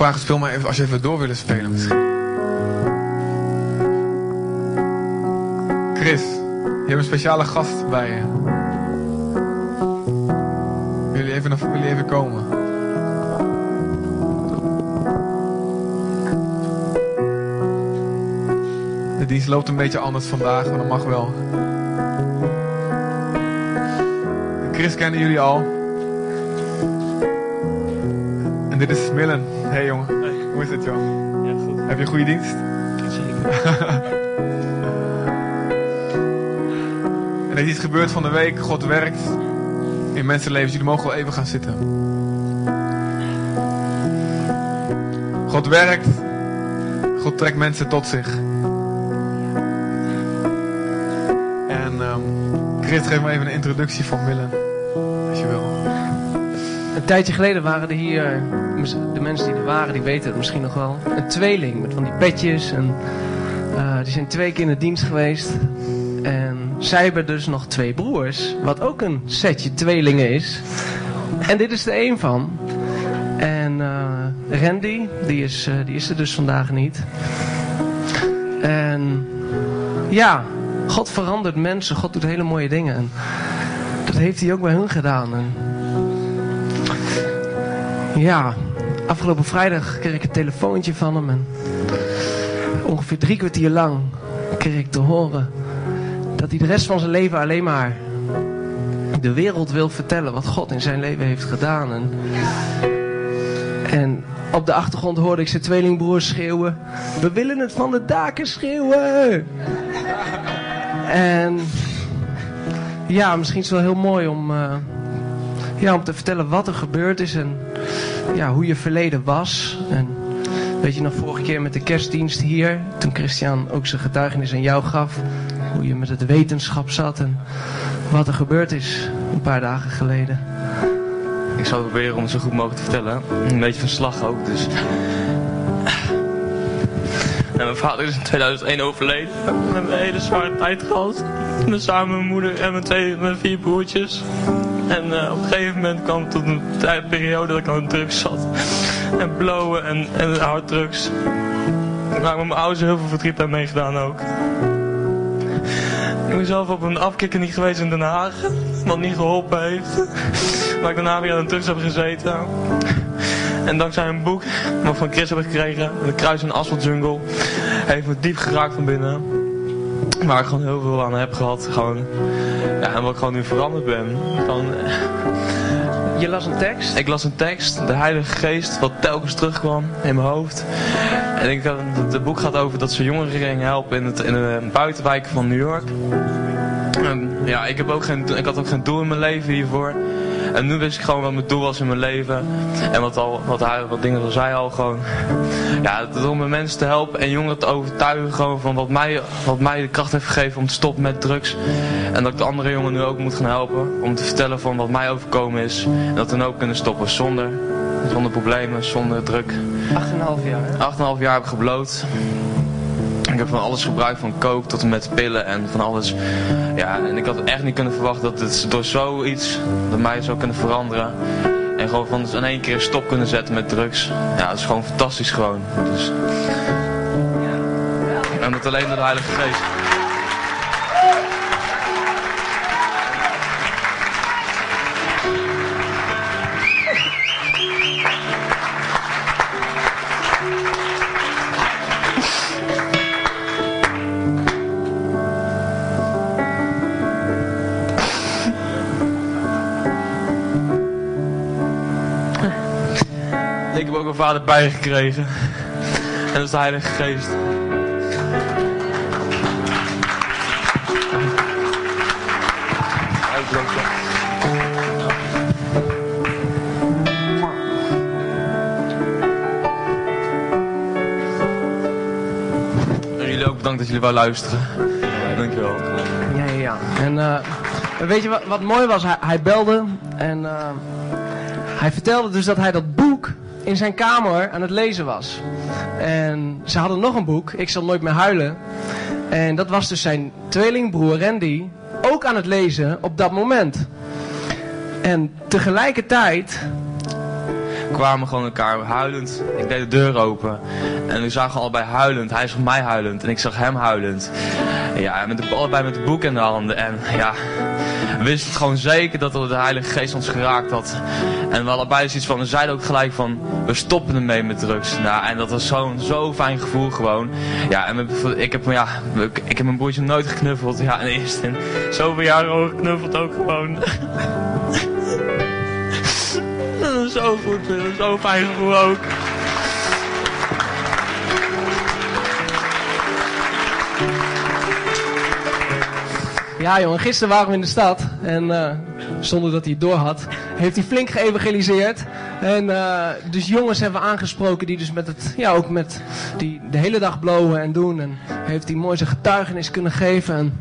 vragen, speel maar even als je even door willen spelen misschien. Chris, je hebt een speciale gast bij je. Wil je even, wil je even komen? De dienst loopt een beetje anders vandaag, maar dat mag wel. Chris kennen jullie al. En dit is Millen. Hey jongen, hoe is het joh? Ja, goed. Heb je een goede dienst? Zeker. En er is iets gebeurd van de week. God werkt in mensenlevens. Jullie mogen wel even gaan zitten. God werkt. God trekt mensen tot zich. En ehm Chris, geef me even een introductie van Millen. Een tijdje geleden waren er hier, de mensen die er waren, die weten het misschien nog wel, een tweeling met van die petjes. En, eh, die zijn twee keer in de dienst geweest. En zij hebben dus nog twee broers, wat ook een setje tweelingen is. En dit is er een van. En eh, Randy, die is, eh, die is er dus vandaag niet. En ja, God verandert mensen, God doet hele mooie dingen. En dat heeft hij ook bij hun gedaan. En ja, afgelopen vrijdag kreeg ik een telefoontje van hem. En ongeveer drie kwartier lang kreeg ik te horen dat hij de rest van zijn leven alleen maar de wereld wil vertellen wat God in zijn leven heeft gedaan. En, en op de achtergrond hoorde ik zijn tweelingbroers schreeuwen: We willen het van de daken schreeuwen! En ja, misschien is het wel heel mooi om, eh, ja, om te vertellen wat er gebeurd is en ja, hoe je verleden was. En weet je nog, vorige keer met de kerstdienst hier, toen Christian ook zijn getuigenis aan jou gaf, hoe je met het wetenschap zat en wat er gebeurd is een paar dagen geleden. Ik zal proberen om het zo goed mogelijk te vertellen. Een beetje van slag ook, dus. Mijn vader is in 2001 overleden. We hebben een hele zware tijd gehad. Met samen mijn moeder en mijn, twee, mijn vier broertjes. En eh, op een gegeven moment kwam het tot een periode dat ik aan de drugs zat. En blowen en, en harddrugs. Waar mijn ouders heel veel verdriet aan meegedaan ook. Ik ben zelf op een afkikker niet geweest in Den Haag. Wat niet geholpen heeft. Waar ik daarna weer aan de drugs heb gezeten. En dankzij een boek wat van Chris heb gekregen, De Kruis en Asphalt Jungle, heeft me diep geraakt van binnen. Waar ik gewoon heel veel aan heb gehad. Gewoon, ja, en wat ik gewoon nu veranderd ben. Van, Je las een tekst? ik las een tekst, de Heilige Geest, wat telkens terugkwam in mijn hoofd. En ik, het het boek gaat over dat ze jongeren gingen helpen in, het, in de buitenwijken van New York. En ja, ik, heb ook geen, ik had ook geen doel in mijn leven hiervoor. En nu wist ik gewoon wat mijn doel was in mijn leven. En wat, al, wat, hij, wat dingen al zei al gewoon. Ja, om mensen te helpen en jongeren te overtuigen gewoon van wat mij, wat mij de kracht heeft gegeven om te stoppen met drugs. En dat ik de andere jongen nu ook moet gaan helpen. Om te vertellen van wat mij overkomen is. En dat we dan ook kunnen stoppen zonder, zonder problemen, zonder druk. 8,5 jaar. hè? 8,5 jaar heb ik gebloot. Heb van alles gebruikt, van coke tot en met pillen en van alles. Ja, en ik had echt niet kunnen verwachten dat het door zoiets dat mij zou kunnen veranderen. En gewoon van in één keer stop kunnen zetten met drugs. Ja, dat is gewoon fantastisch gewoon. Dus... En dat alleen door de Heilige Geest. Heb ook een vader bijgekregen. En dat is de Heilige Geest. En jullie ook bedankt dat jullie wel luisteren. Dankjewel. Ja, ja, ja. En eh, weet je wat, wat mooi was? Hij, belde en eh, hij vertelde dus dat hij dat in zijn kamer aan het lezen was. En ze hadden nog een boek, Ik zal nooit meer huilen. En dat was dus zijn tweelingbroer Randy ook aan het lezen op dat moment. En tegelijkertijd kwamen gewoon elkaar huilend. Ik deed de deur open. En we zagen allebei huilend. Hij zag mij huilend. En ik zag hem huilend. Ja, met de, allebei met het boek in de handen. En ja, we wisten gewoon zeker dat de Heilige Geest ons geraakt had. En we allebei zoiets van, we zeiden ook gelijk van, we stoppen ermee met drugs. Nou, en dat was zo'n zo fijn gevoel gewoon. Ja, en ik heb, ja, ik heb mijn broertje nooit geknuffeld. Ja, en eerst in zoveel jaren geknuffeld ook gewoon. zo goed, zo fijn gevoel ook. Ja jongen, gisteren waren we in de stad en uh, zonder dat hij het door had, heeft hij flink geëvangeliseerd. En uh, dus jongens hebben we aangesproken die dus met het, ja ook met, die de hele dag blowen en doen. En heeft hij mooi zijn getuigenis kunnen geven. En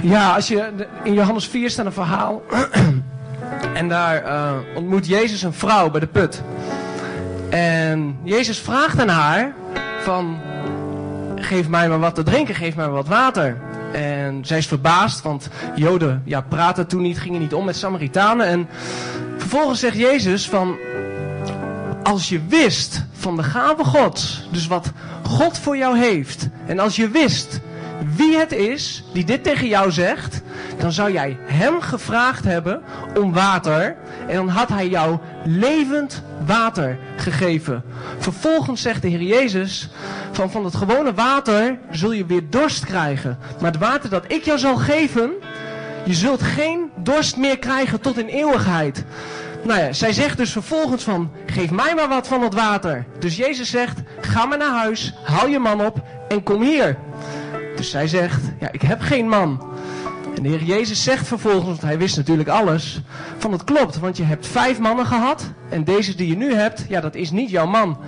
ja, als je, in Johannes 4 staat een verhaal. en daar uh, ontmoet Jezus een vrouw bij de put. En Jezus vraagt aan haar van, geef mij maar wat te drinken, geef mij maar wat water. En zij is verbaasd, want Joden ja, praten toen niet, gingen niet om met Samaritanen. En vervolgens zegt Jezus van, als je wist van de gave Gods, dus wat God voor jou heeft, en als je wist wie het is die dit tegen jou zegt, dan zou jij hem gevraagd hebben om water en dan had hij jou levend water gegeven. Vervolgens zegt de Heer Jezus, van, van het gewone water zul je weer dorst krijgen. Maar het water dat ik jou zal geven, je zult geen dorst meer krijgen tot in eeuwigheid. Nou ja, zij zegt dus vervolgens van, geef mij maar wat van het water. Dus Jezus zegt, ga maar naar huis, haal je man op en kom hier. Dus zij zegt, ja, ik heb geen man. En de Heer Jezus zegt vervolgens, want hij wist natuurlijk alles, van het klopt, want je hebt vijf mannen gehad en deze die je nu hebt, ja, dat is niet jouw man.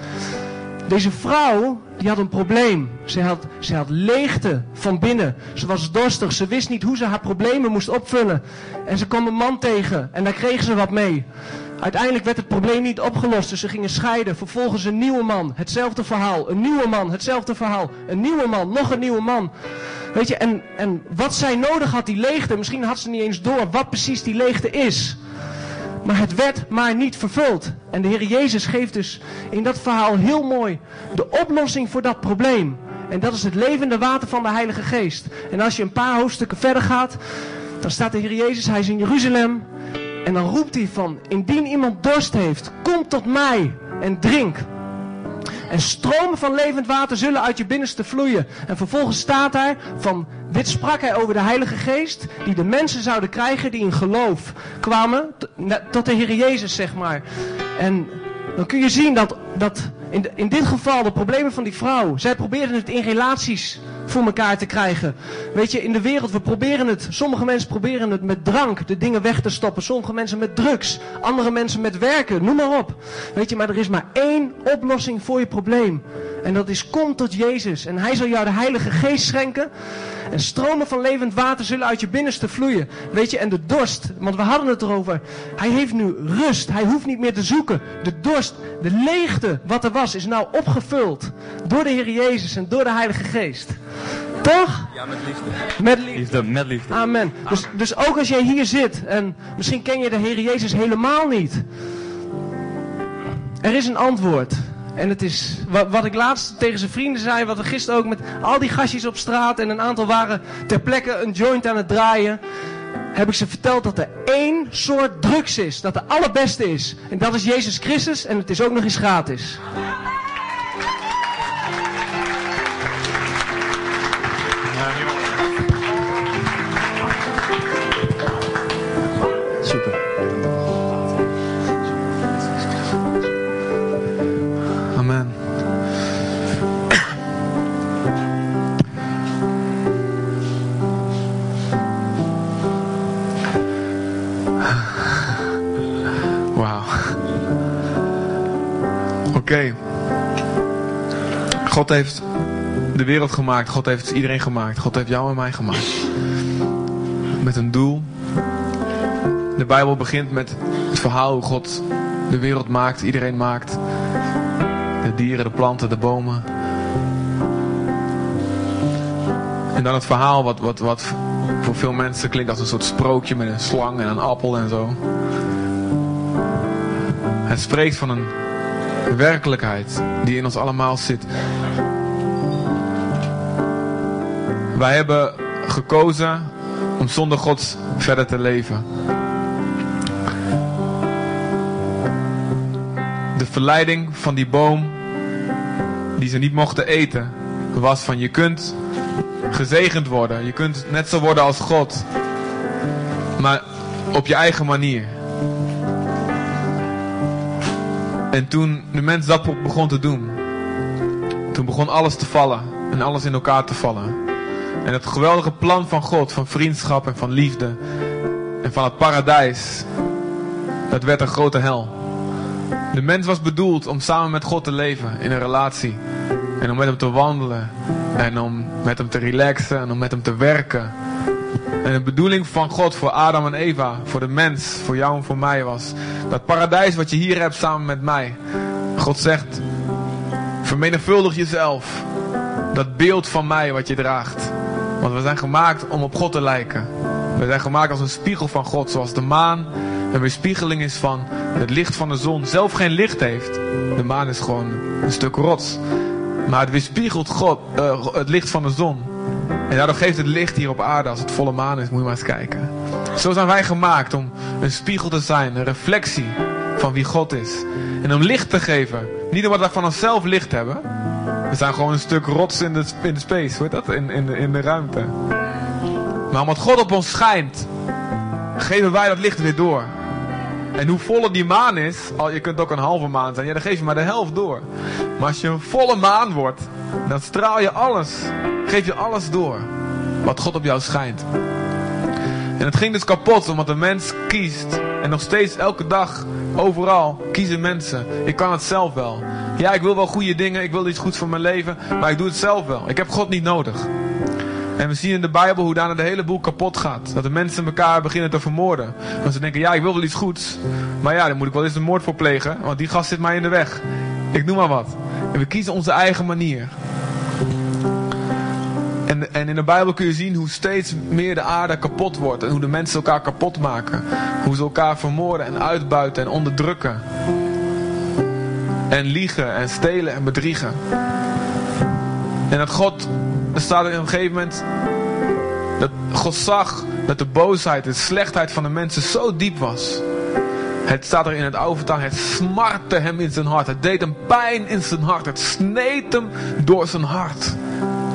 Deze vrouw, die had een probleem. Ze had, ze had leegte van binnen. Ze was dorstig. Ze wist niet hoe ze haar problemen moest opvullen. En ze kwam een man tegen. En daar kregen ze wat mee. Uiteindelijk werd het probleem niet opgelost. Dus ze gingen scheiden. Vervolgens een nieuwe man. Hetzelfde verhaal. Een nieuwe man. Hetzelfde verhaal. Een nieuwe man. Nog een nieuwe man. Weet je, en, en wat zij nodig had, die leegte. Misschien had ze niet eens door wat precies die leegte is. Maar het werd maar niet vervuld. En de Heer Jezus geeft dus in dat verhaal heel mooi de oplossing voor dat probleem. En dat is het levende water van de Heilige Geest. En als je een paar hoofdstukken verder gaat, dan staat de Heer Jezus, hij is in Jeruzalem. En dan roept hij van, indien iemand dorst heeft, kom tot mij en drink. En stromen van levend water zullen uit je binnenste vloeien. En vervolgens staat daar van, dit sprak hij over de Heilige Geest, die de mensen zouden krijgen die in geloof kwamen tot de Heer Jezus, zeg maar. En dan kun je zien dat, dat in, in dit geval de problemen van die vrouw, zij probeerden het in relaties voor elkaar te krijgen. Weet je, in de wereld, we proberen het. Sommige mensen proberen het met drank, de dingen weg te stoppen. Sommige mensen met drugs. Andere mensen met werken, noem maar op. Weet je, maar er is maar één oplossing voor je probleem. En dat is kom tot Jezus. En hij zal jou de Heilige Geest schenken. En stromen van levend water zullen uit je binnenste vloeien. Weet je, en de dorst, want we hadden het erover. Hij heeft nu rust. Hij hoeft niet meer te zoeken. De dorst, de leegte wat er was, is nou opgevuld. Door de Heer Jezus en door de Heilige Geest. Toch? Ja, met liefde. Met liefde. liefde met liefde. Amen. Dus, dus ook als jij hier zit en misschien ken je de Heer Jezus helemaal niet. Er is een antwoord. En het is wat, wat, ik laatst tegen zijn vrienden zei, wat we gisteren ook met al die gastjes op straat en een aantal waren ter plekke een joint aan het draaien. Heb ik ze verteld dat er één soort drugs is, dat de allerbeste is. En dat is Jezus Christus en het is ook nog eens gratis. Oké. God heeft de wereld gemaakt. God heeft iedereen gemaakt. God heeft jou en mij gemaakt. Met een doel. De Bijbel begint met het verhaal hoe God de wereld maakt, iedereen maakt. De dieren, de planten, de bomen. En dan het verhaal wat, wat, wat voor veel mensen klinkt als een soort sprookje met een slang en een appel en zo. Het spreekt van een werkelijkheid die in ons allemaal zit. Wij hebben gekozen om zonder God verder te leven. De verleiding van die boom die ze niet mochten eten was van je kunt gezegend worden. Je kunt net zo worden als God. Maar op je eigen manier. En toen de mens dat begon te doen, toen begon alles te vallen en alles in elkaar te vallen. En het geweldige plan van God, van vriendschap en van liefde en van het paradijs, dat werd een grote hel. De mens was bedoeld om samen met God te leven in een relatie. En om met hem te wandelen. En om met hem te relaxen en om met hem te werken. En de bedoeling van God voor Adam en Eva, voor de mens, voor jou en voor mij was dat paradijs wat je hier hebt samen met mij. God zegt, vermenigvuldig jezelf. Dat beeld van mij wat je draagt. Want we zijn gemaakt om op God te lijken. We zijn gemaakt als een spiegel van God, zoals de maan een weerspiegeling is van het licht van de zon. Zelf geen licht heeft. De maan is gewoon een stuk rots. Maar het weerspiegelt God, uh, het licht van de zon. En daardoor geeft het licht hier op aarde, als het volle maan is, moet je maar eens kijken. Zo zijn wij gemaakt om een spiegel te zijn, een reflectie van wie God is. En om licht te geven. Niet omdat we van onszelf licht hebben. We zijn gewoon een stuk rots in de, in de space, hoe dat? In, in, de, in de ruimte. Maar omdat God op ons schijnt, geven wij dat licht weer door. En hoe voller die maan is, al, je kunt ook een halve maan zijn, ja, dan geef je maar de helft door. Maar als je een volle maan wordt, dan straal je alles, geef je alles door wat God op jou schijnt. En het ging dus kapot omdat de mens kiest. En nog steeds elke dag, overal, kiezen mensen. Ik kan het zelf wel. Ja, ik wil wel goede dingen, ik wil iets goeds voor mijn leven, maar ik doe het zelf wel. Ik heb God niet nodig. En we zien in de Bijbel hoe daarna de hele boel kapot gaat. Dat de mensen elkaar beginnen te vermoorden. Want ze denken, ja, ik wil wel iets goeds. Maar ja, dan moet ik wel eens een moord voor plegen. Want die gast zit mij in de weg. Ik noem maar wat. En we kiezen onze eigen manier. En, en in de Bijbel kun je zien hoe steeds meer de aarde kapot wordt. En hoe de mensen elkaar kapot maken. Hoe ze elkaar vermoorden en uitbuiten en onderdrukken. En liegen en stelen en bedriegen. En dat God, er staat er op een gegeven moment, dat God zag dat de boosheid, de slechtheid van de mensen zo diep was. Het staat er in het oude het smartte hem in zijn hart. Het deed hem pijn in zijn hart. Het sneed hem door zijn hart.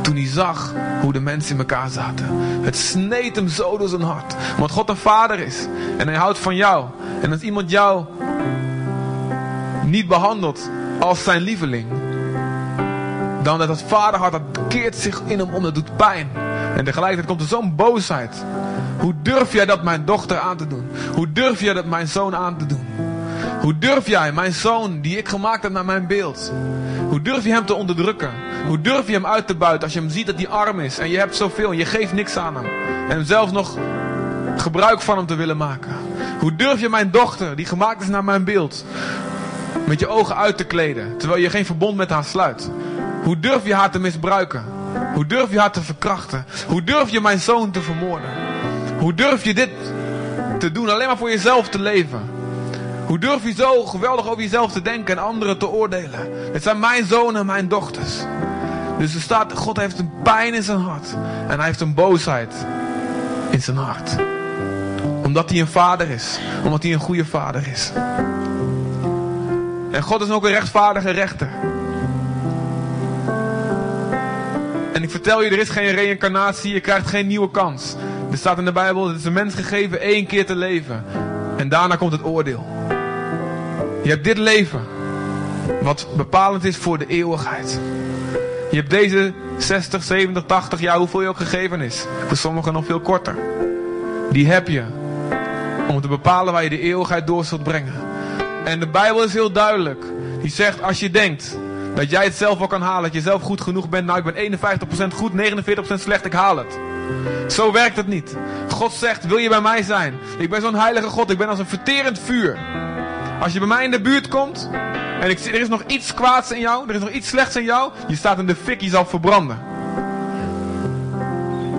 Toen hij zag hoe de mensen in elkaar zaten. Het sneed hem zo door zijn hart. Want God een vader is. En hij houdt van jou. En als iemand jou niet behandelt als zijn lieveling dan dat het vaderhart, dat keert zich in hem om, dat doet pijn. En tegelijkertijd komt er zo'n boosheid. Hoe durf jij dat mijn dochter aan te doen? Hoe durf jij dat mijn zoon aan te doen? Hoe durf jij mijn zoon, die ik gemaakt heb naar mijn beeld? Hoe durf je hem te onderdrukken? Hoe durf je hem uit te buiten als je hem ziet dat hij arm is en je hebt zoveel en je geeft niks aan hem? En zelfs nog gebruik van hem te willen maken. Hoe durf je mijn dochter, die gemaakt is naar mijn beeld, met je ogen uit te kleden, terwijl je geen verbond met haar sluit? Hoe durf je haar te misbruiken? Hoe durf je haar te verkrachten? Hoe durf je mijn zoon te vermoorden? Hoe durf je dit te doen alleen maar voor jezelf te leven? Hoe durf je zo geweldig over jezelf te denken en anderen te oordelen? Het zijn mijn zonen en mijn dochters. Dus er staat, God heeft een pijn in zijn hart. En hij heeft een boosheid in zijn hart. Omdat hij een vader is. Omdat hij een goede vader is. En God is ook een rechtvaardige rechter. En ik vertel je, er is geen reïncarnatie, je krijgt geen nieuwe kans. Er staat in de Bijbel, het is een mens gegeven één keer te leven. En daarna komt het oordeel. Je hebt dit leven, wat bepalend is voor de eeuwigheid. Je hebt deze 60, 70, 80 jaar, hoeveel je ook gegeven is. Voor sommigen nog veel korter. Die heb je om te bepalen waar je de eeuwigheid door zult brengen. En de Bijbel is heel duidelijk. Die zegt, als je denkt dat jij het zelf wel kan halen. Dat je zelf goed genoeg bent. Nou, ik ben 51% goed, 49% slecht. Ik haal het. Zo werkt het niet. God zegt, wil je bij mij zijn? Ik ben zo'n heilige God. Ik ben als een verterend vuur. Als je bij mij in de buurt komt. En ik, er is nog iets kwaads in jou. Er is nog iets slechts in jou. Je staat in de fik. Je zal verbranden.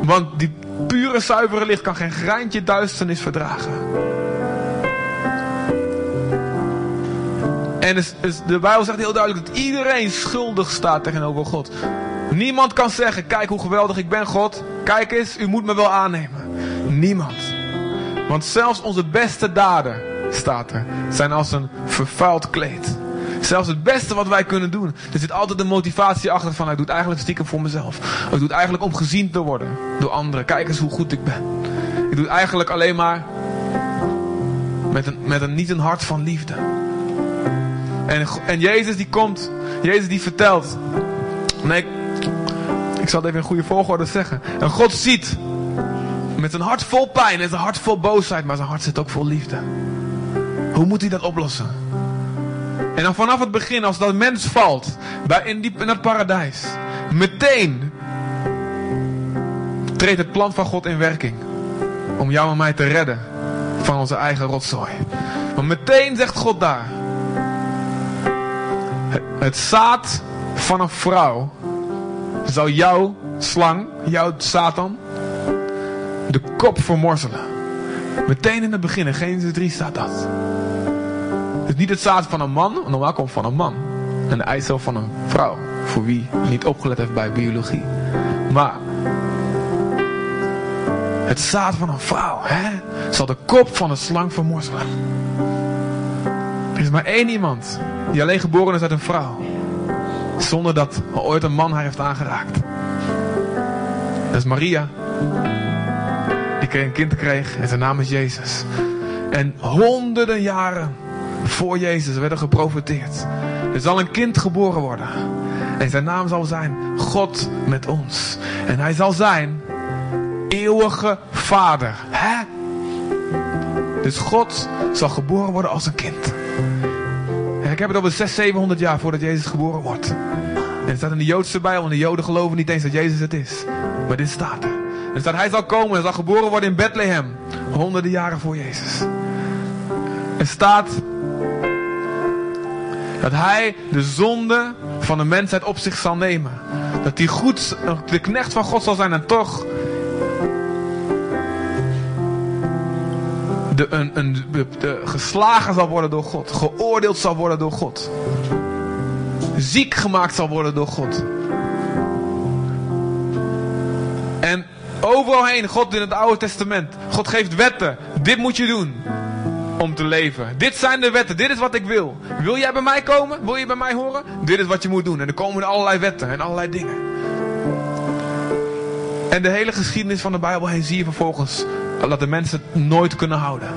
Want die pure, zuivere licht kan geen greintje duisternis verdragen. En de Bijbel zegt heel duidelijk dat iedereen schuldig staat tegenover God. Niemand kan zeggen, kijk hoe geweldig ik ben God. Kijk eens, u moet me wel aannemen. Niemand. Want zelfs onze beste daden, staat er, zijn als een vervuild kleed. Zelfs het beste wat wij kunnen doen. Er zit altijd een motivatie achter van, ik doe eigenlijk stiekem voor mezelf. Ik doe het eigenlijk om gezien te worden door anderen. Kijk eens hoe goed ik ben. Ik doe eigenlijk alleen maar met een, met een niet een hart van liefde. En, en Jezus die komt, Jezus die vertelt. Nee, ik zal het even in goede volgorde zeggen. En God ziet met een hart vol pijn en zijn hart vol boosheid, maar zijn hart zit ook vol liefde. Hoe moet hij dat oplossen? En dan vanaf het begin, als dat mens valt, bij, in, die, in dat paradijs, meteen treedt het plan van God in werking. Om jou en mij te redden van onze eigen rotzooi. Maar meteen zegt God daar, het zaad van een vrouw zal jouw slang, jouw Satan, de kop vermorzelen. Meteen in het begin, in Genesis 3 staat dat. Het is niet het zaad van een man, normaal komt van een man. En de eicel van een vrouw, voor wie niet opgelet heeft bij biologie. Maar het zaad van een vrouw, hè, zal de kop van een slang vermorzelen. Is maar één iemand die alleen geboren is uit een vrouw. Zonder dat ooit een man haar heeft aangeraakt. Dat is Maria. Die een kind kreeg en zijn naam is Jezus. En honderden jaren voor Jezus werd er geprofeteerd. Er zal een kind geboren worden. En zijn naam zal zijn God met ons. En hij zal zijn eeuwige vader. Hè? Dus God zal geboren worden als een kind. Ik heb het over 600, 700 jaar voordat Jezus geboren wordt. En het staat in de Joodse Bijbel. En de Joden geloven niet eens dat Jezus het is. Maar dit staat er. En staat hij zal komen en zal geboren worden in Bethlehem. Honderden jaren voor Jezus. Er staat dat hij de zonde van de mensheid op zich zal nemen. Dat hij goed, de knecht van God zal zijn en toch de, een, een, de, geslagen zal worden door God. Geoordeeld zal worden door God. Ziek gemaakt zal worden door God. En overal heen, God in het Oude Testament. God geeft wetten. Dit moet je doen om te leven. Dit zijn de wetten. Dit is wat ik wil. Wil jij bij mij komen? Wil je bij mij horen? Dit is wat je moet doen. En er komen allerlei wetten en allerlei dingen. En de hele geschiedenis van de Bijbel heen zie je vervolgens dat de mensen het nooit kunnen houden.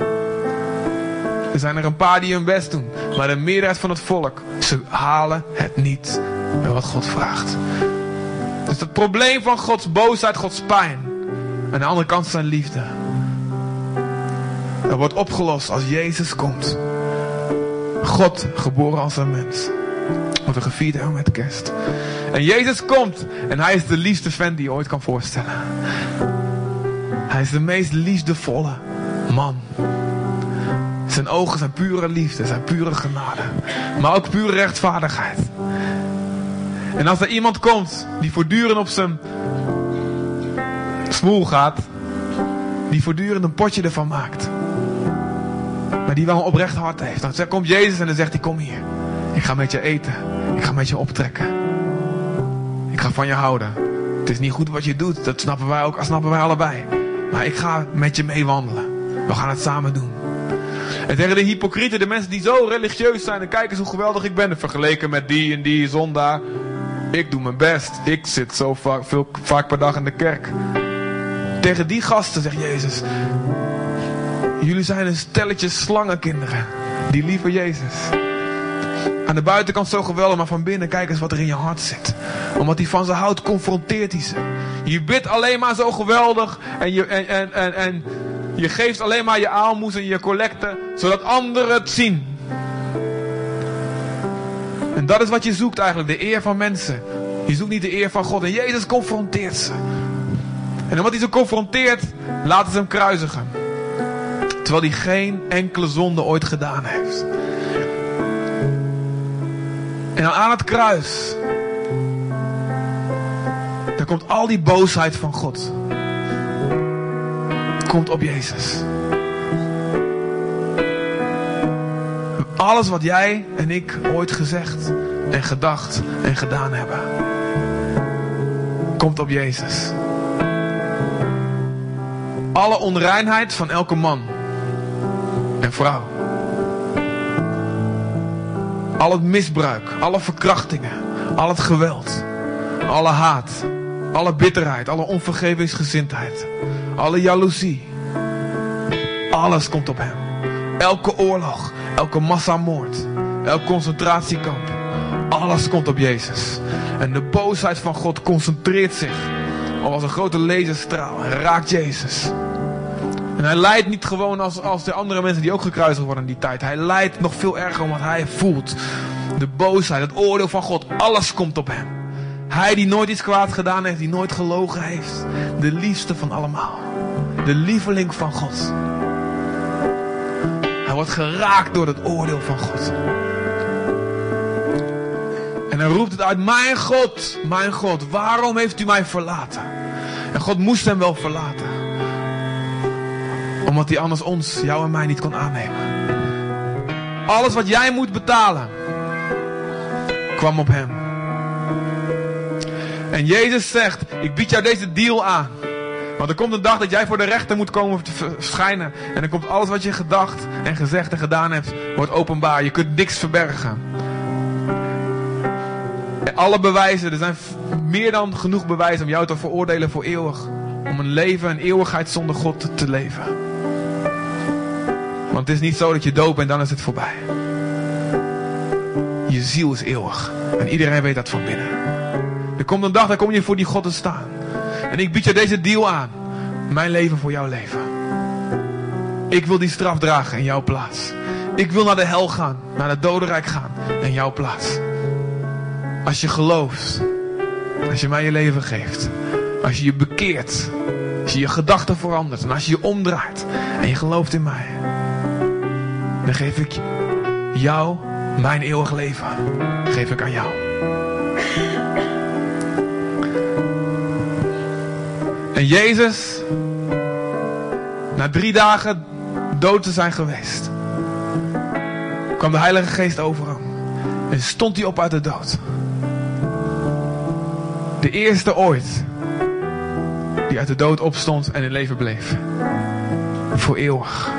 Er zijn er een paar die hun best doen. Maar de meerderheid van het volk, ze halen het niet wat God vraagt. Dus het probleem van Gods boosheid, Gods pijn. Aan de andere kant zijn liefde. Dat wordt opgelost als Jezus komt. God geboren als een mens. Wat we gevierd hebben met kerst. En Jezus komt. En hij is de liefste fan die je ooit kan voorstellen. Hij is de meest liefdevolle man. Zijn ogen zijn pure liefde, zijn pure genade. Maar ook pure rechtvaardigheid. En als er iemand komt die voortdurend op zijn smoel gaat. Die voortdurend een potje ervan maakt. Maar die wel een oprecht hart heeft. Dan komt Jezus en dan zegt hij, kom hier. Ik ga met je eten. Ik ga met je optrekken. Ik ga van je houden. Het is niet goed wat je doet. Dat snappen wij ook. Dat snappen wij allebei. Maar ik ga met je meewandelen. We gaan het samen doen. En tegen de hypocrieten, de mensen die zo religieus zijn en kijken eens hoe geweldig ik ben. Vergeleken met die en die zondaar. Ik doe mijn best. Ik zit zo vaak, per dag in de kerk. Tegen die gasten zegt Jezus. Jullie zijn een stelletje slangenkinderen. Die liever Jezus. Aan de buitenkant zo geweldig, maar van binnen kijk eens wat er in je hart zit. Omdat hij van ze houdt, confronteert hij ze. Je bidt alleen maar zo geweldig en je, en, en, en, en je geeft alleen maar je aalmoes en je collecten, zodat anderen het zien. En dat is wat je zoekt eigenlijk, de eer van mensen. Je zoekt niet de eer van God. En Jezus confronteert ze. En omdat hij ze confronteert, laten ze hem kruisigen. Terwijl hij geen enkele zonde ooit gedaan heeft. En aan het kruis. Komt al die boosheid van God. Komt op Jezus. Alles wat jij en ik ooit gezegd en gedacht en gedaan hebben, komt op Jezus. Alle onreinheid van elke man en vrouw. Al het misbruik, alle verkrachtingen, al het geweld, alle haat, alle bitterheid, alle onvergevingsgezindheid, alle jaloezie. Alles komt op hem. Elke oorlog, elke massamoord, elk concentratiekamp. Alles komt op Jezus. En de boosheid van God concentreert zich als een grote laserstraal en raakt Jezus. En hij lijdt niet gewoon als, als de andere mensen die ook gekruisigd worden in die tijd. Hij lijdt nog veel erger omdat hij voelt. De boosheid, het oordeel van God, alles komt op hem. Hij die nooit iets kwaad gedaan heeft, die nooit gelogen heeft. De liefste van allemaal. De lieveling van God. Hij wordt geraakt door het oordeel van God. En hij roept het uit, mijn God, mijn God, waarom heeft u mij verlaten? En God moest hem wel verlaten. Omdat hij anders ons, jou en mij niet kon aannemen. Alles wat jij moet betalen, kwam op hem. En Jezus zegt, ik bied jou deze deal aan. Want er komt een dag dat jij voor de rechter moet komen te verschijnen. En dan komt alles wat je gedacht en gezegd en gedaan hebt, wordt openbaar. Je kunt niks verbergen. En alle bewijzen, er zijn meer dan genoeg bewijzen om jou te veroordelen voor eeuwig. Om een leven, een eeuwigheid zonder God te leven. Want het is niet zo dat je dood bent en dan is het voorbij. Je ziel is eeuwig. En iedereen weet dat van binnen. Er komt een dag, dan kom je voor die God te staan. En ik bied je deze deal aan. Mijn leven voor jouw leven. Ik wil die straf dragen in jouw plaats. Ik wil naar de hel gaan, naar het dodenrijk gaan in jouw plaats. Als je gelooft, als je mij je leven geeft, als je je bekeert, als je je gedachten verandert en als je je omdraait en je gelooft in mij, dan geef ik jou mijn eeuwig leven. Geef ik aan jou. En Jezus, na drie dagen dood te zijn geweest, kwam de Heilige Geest over hem. En stond hij op uit de dood. De eerste ooit die uit de dood opstond en in leven bleef. Voor eeuwig.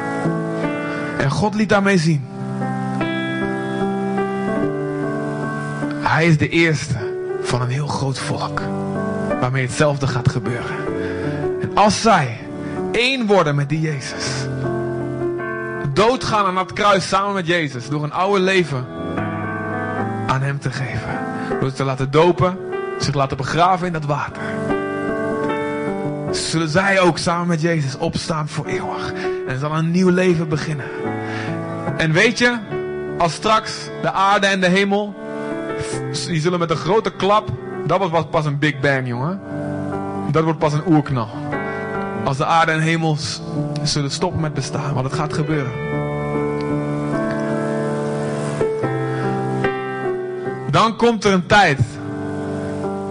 En God liet daarmee zien. Hij is de eerste van een heel groot volk. Waarmee hetzelfde gaat gebeuren. Als zij één worden met die Jezus. Doodgaan aan dat kruis samen met Jezus. Door een oude leven aan hem te geven. Door het te laten dopen. Zich laten begraven in dat water. Zullen zij ook samen met Jezus opstaan voor eeuwig. En zal een nieuw leven beginnen. En weet je, als straks de aarde en de hemel. Die zullen met een grote klap. Dat wordt pas een Big Bang, jongen. Dat wordt pas een oerknal. Als de aarde en hemel zullen stoppen met bestaan. Want het gaat gebeuren. Dan komt er een tijd.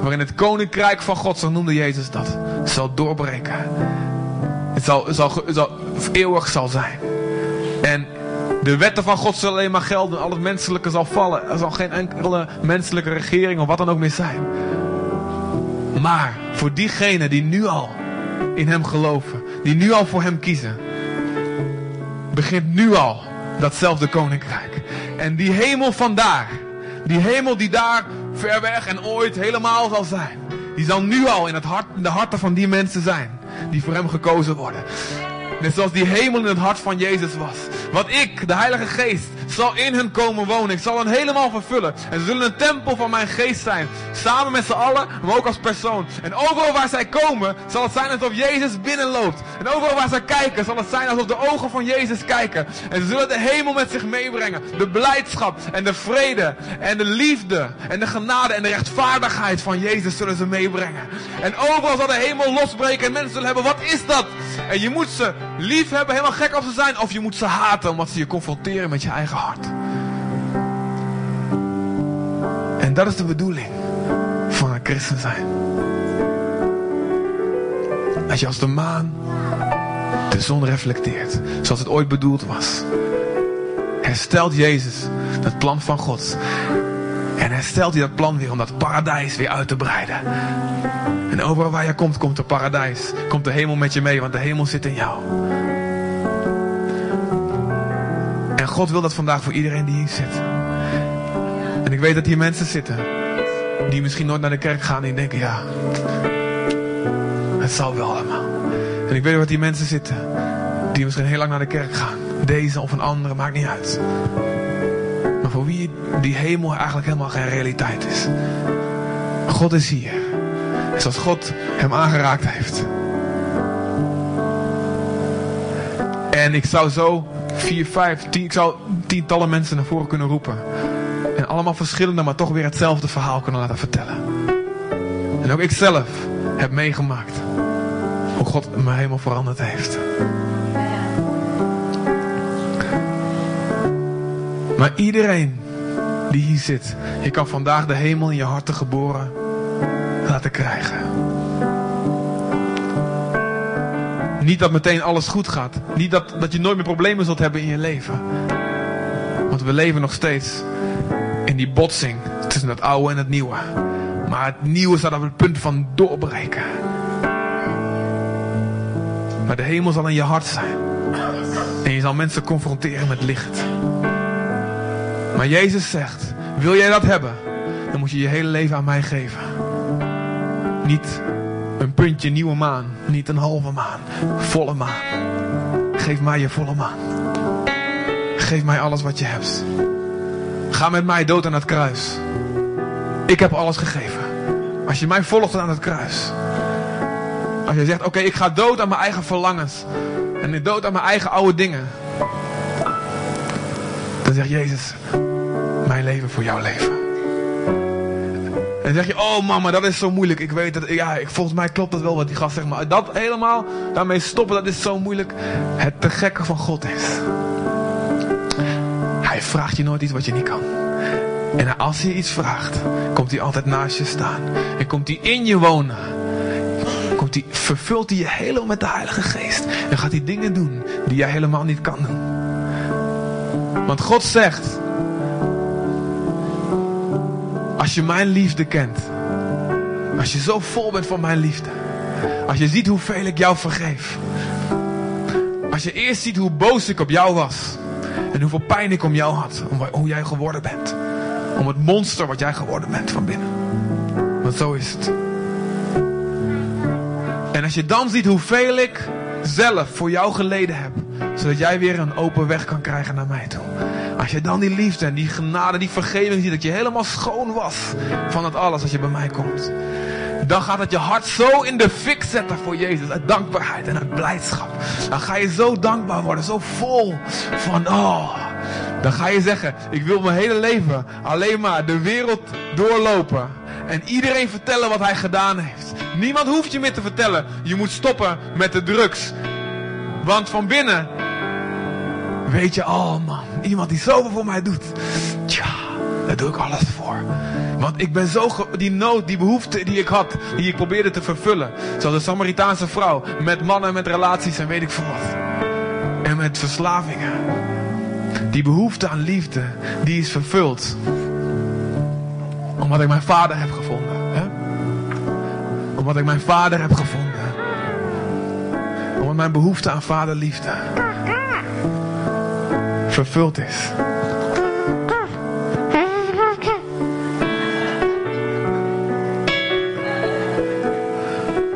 Waarin het koninkrijk van God, zo noemde Jezus dat, zal doorbreken. Het zal, zal, zal eeuwig zal zijn. En de wetten van God zullen alleen maar gelden. Al het menselijke zal vallen. Er zal geen enkele menselijke regering of wat dan ook meer zijn. Maar voor diegenen die nu al in hem geloven. Die nu al voor hem kiezen. Begint nu al datzelfde koninkrijk. En die hemel vandaar. Die hemel die daar ver weg en ooit helemaal zal zijn. Die zal nu al in, het hart, in de harten van die mensen zijn. Die voor hem gekozen worden. Net zoals die hemel in het hart van Jezus was. Wat ik, de Heilige Geest, zal in hen komen wonen. Ik zal hen helemaal vervullen. En ze zullen een tempel van mijn geest zijn. Samen met z'n allen, maar ook als persoon. En overal waar zij komen, zal het zijn alsof Jezus binnenloopt. En overal waar zij kijken, zal het zijn alsof de ogen van Jezus kijken. En ze zullen de hemel met zich meebrengen. De blijdschap en de vrede en de liefde en de genade en de rechtvaardigheid van Jezus zullen ze meebrengen. En overal zal de hemel losbreken en mensen zullen hebben, wat is dat? En je moet ze lief hebben, helemaal gek als ze zijn. Of je moet ze haten, omdat ze je confronteren met je eigen hart. En dat is de bedoeling van een christen zijn. Dat je als de maan de zon reflecteert, zoals het ooit bedoeld was. herstelt Jezus het plan van God. En herstelt hij dat plan weer om dat paradijs weer uit te breiden. En overal waar je komt, komt er paradijs. Komt de hemel met je mee, want de hemel zit in jou. En God wil dat vandaag voor iedereen die hier zit. En ik weet dat hier mensen zitten die misschien nooit naar de kerk gaan en denken, ja, het zal wel allemaal. En ik weet dat die mensen zitten die misschien heel lang naar de kerk gaan. Deze of een andere, maakt niet uit. Maar voor wie die hemel eigenlijk helemaal geen realiteit is. God is hier. Zoals God hem aangeraakt heeft. En ik zou zo vier, vijf, tien, ik zou tientallen mensen naar voren kunnen roepen. En allemaal verschillende, maar toch weer hetzelfde verhaal kunnen laten vertellen. En ook ik zelf heb meegemaakt hoe God me helemaal veranderd heeft. Maar iedereen die hier zit, je kan vandaag de hemel in je harten geboren krijgen. Niet dat meteen alles goed gaat. Niet dat, dat je nooit meer problemen zult hebben in je leven. Want we leven nog steeds in die botsing tussen het oude en het nieuwe. Maar het nieuwe staat op het punt van doorbreken. Maar de hemel zal in je hart zijn. En je zal mensen confronteren met licht. Maar Jezus zegt, wil jij dat hebben? Dan moet je je hele leven aan mij geven. Niet een puntje nieuwe maan. Niet een halve maan. Volle maan. Geef mij je volle maan. Geef mij alles wat je hebt. Ga met mij dood aan het kruis. Ik heb alles gegeven. Als je mij volgt aan het kruis. Als je zegt, oké, ik ga dood aan mijn eigen verlangens. En ik dood aan mijn eigen oude dingen. Dan zegt Jezus, mijn leven voor jouw leven. En zeg je, oh mama, dat is zo moeilijk. Ik weet dat, ja, volgens mij klopt dat wel wat die gast zegt. Maar dat helemaal, daarmee stoppen, dat is zo moeilijk. Het te gekke van God is. Hij vraagt je nooit iets wat je niet kan. En als hij iets vraagt, komt hij altijd naast je staan. En komt hij in je wonen. Komt hij, vervult hij je helemaal met de Heilige Geest. En gaat hij dingen doen die jij helemaal niet kan doen. Want God zegt, als je mijn liefde kent. Als je zo vol bent van mijn liefde. Als je ziet hoeveel ik jou vergeef. Als je eerst ziet hoe boos ik op jou was. En hoeveel pijn ik om jou had. Om hoe jij geworden bent. Om het monster wat jij geworden bent van binnen. Want zo is het. En als je dan ziet hoeveel ik zelf voor jou geleden heb. Zodat jij weer een open weg kan krijgen naar mij toe. Als je dan die liefde en die genade, die vergeving ziet, dat je helemaal schoon was van het alles als je bij mij komt. Dan gaat het je hart zo in de fik zetten voor Jezus. Uit dankbaarheid en uit blijdschap. Dan ga je zo dankbaar worden, zo vol van, oh. Dan ga je zeggen, ik wil mijn hele leven alleen maar de wereld doorlopen. En iedereen vertellen wat hij gedaan heeft. Niemand hoeft je meer te vertellen, je moet stoppen met de drugs. Want van binnen weet je, oh man, iemand die zoveel voor mij doet. Tja, daar doe ik alles voor. Want ik ben zo, die nood, die behoefte die ik had, die ik probeerde te vervullen. Zoals de Samaritaanse vrouw, met mannen, met relaties en weet ik veel wat. En met verslavingen. Die behoefte aan liefde, die is vervuld. Omdat ik mijn vader heb gevonden. Hè? Omdat ik mijn vader heb gevonden. Omdat mijn behoefte aan vaderliefde vervuld is.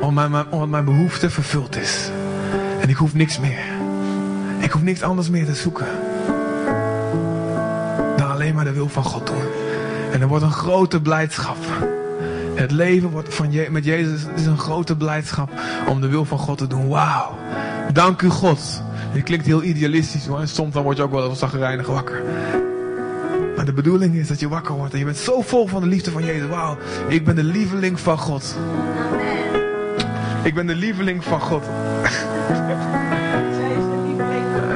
Omdat mijn, omdat mijn behoefte vervuld is. En ik hoef niks meer. Ik hoef niks anders meer te zoeken. Dan alleen maar de wil van God doen. En er wordt een grote blijdschap. Het leven wordt van met Jezus is een grote blijdschap om de wil van God te doen. Wauw. Dank u God je klinkt heel idealistisch hoor. En soms dan word je ook wel eens zagrijnig wakker. Maar de bedoeling is dat je wakker wordt. En je bent zo vol van de liefde van Jezus. Wauw, ik ben de lieveling van God. Ik ben de lieveling van God.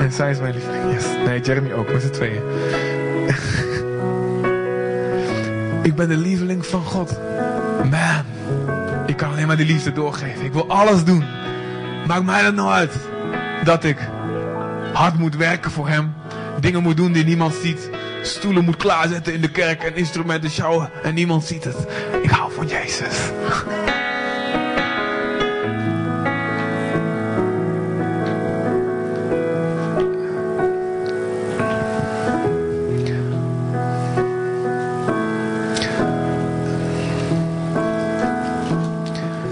En zij is mijn lieveling, yes. Nee, Jeremy ook, met z'n tweeën. ik ben de lieveling van God. Man, ik kan alleen maar die liefde doorgeven. Ik wil alles doen. Maakt mij dat nou uit dat ik hard moet werken voor hem. dingen moet doen die niemand ziet. Stoelen moet klaarzetten in de kerk en instrumenten sjouwen en niemand ziet het. Ik hou van Jezus.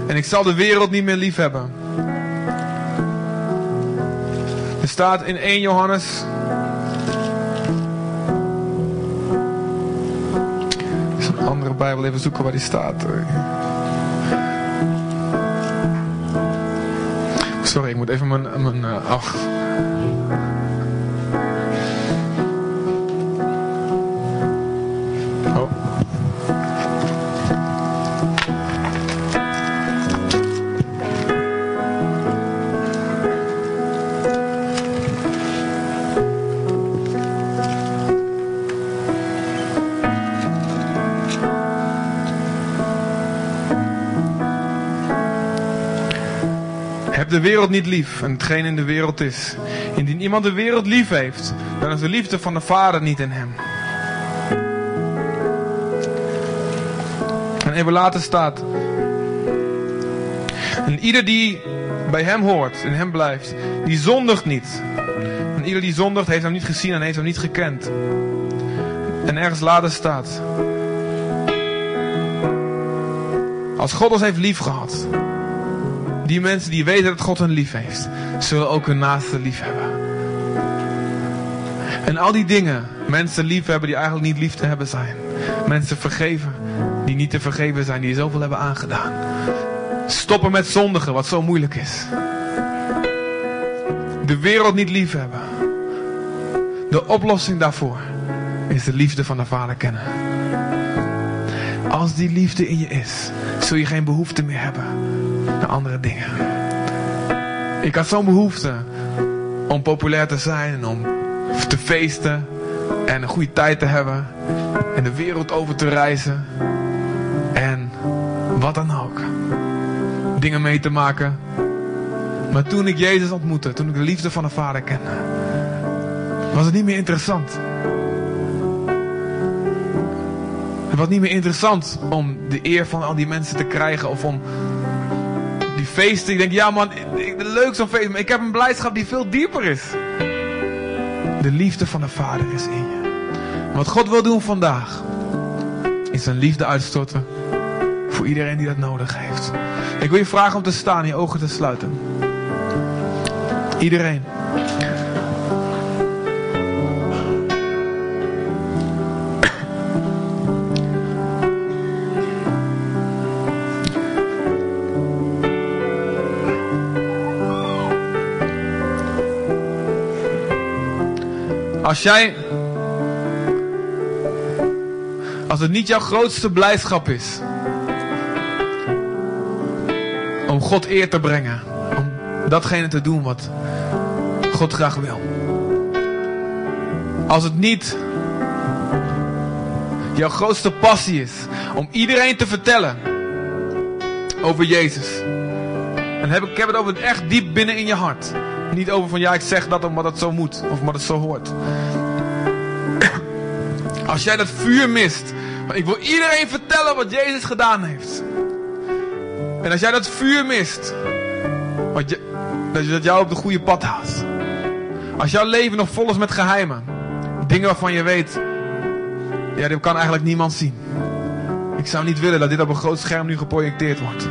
En ik zal de wereld niet meer lief hebben. Staat in 1 Johannes. Is een andere Bijbel even zoeken waar die staat. Sorry, ik moet even mijn. mijn uh, wereld niet lief en hetgeen in de wereld is. Indien iemand de wereld lief heeft, dan is de liefde van de Vader niet in hem. En even later staat. En ieder die bij hem hoort, in hem blijft, die zondigt niet. En ieder die zondigt heeft hem niet gezien en heeft hem niet gekend. En ergens later staat. Als God ons heeft lief gehad, die mensen die weten dat God hen lief heeft, zullen ook hun naaste lief hebben. En al die dingen, mensen lief hebben die eigenlijk niet lief te hebben zijn. Mensen vergeven die niet te vergeven zijn, die zoveel hebben aangedaan. Stoppen met zondigen, wat zo moeilijk is. De wereld niet lief hebben. De oplossing daarvoor is de liefde van de Vader kennen. Als die liefde in je is, zul je geen behoefte meer hebben naar andere dingen. Ik had zo'n behoefte om populair te zijn en om te feesten en een goede tijd te hebben en de wereld over te reizen en wat dan ook. Dingen mee te maken. Maar toen ik Jezus ontmoette, toen ik de liefde van de Vader kende, was het niet meer interessant. Het was niet meer interessant om de eer van al die mensen te krijgen of om feesten. Ik denk, ja man, leuk zo'n feest, maar ik heb een blijdschap die veel dieper is. De liefde van de Vader is in je. Wat God wil doen vandaag, is zijn liefde uitstorten voor iedereen die dat nodig heeft. Ik wil je vragen om te staan, je ogen te sluiten. Iedereen. Als jij. Als het niet jouw grootste blijdschap is. Om God eer te brengen. Om datgene te doen wat God graag wil. Als het niet jouw grootste passie is. Om iedereen te vertellen. Over Jezus. En heb ik, heb het over het echt diep binnen in je hart. Niet over van ja, ik zeg dat omdat het zo moet. Of omdat het zo hoort. Als jij dat vuur mist. Ik wil iedereen vertellen wat Jezus gedaan heeft. En als jij dat vuur mist. Wat je, dat, je, dat jou op de goede pad houdt. Als jouw leven nog vol is met geheimen. Dingen waarvan je weet. Ja, dit kan eigenlijk niemand zien. Ik zou niet willen dat dit op een groot scherm nu geprojecteerd wordt.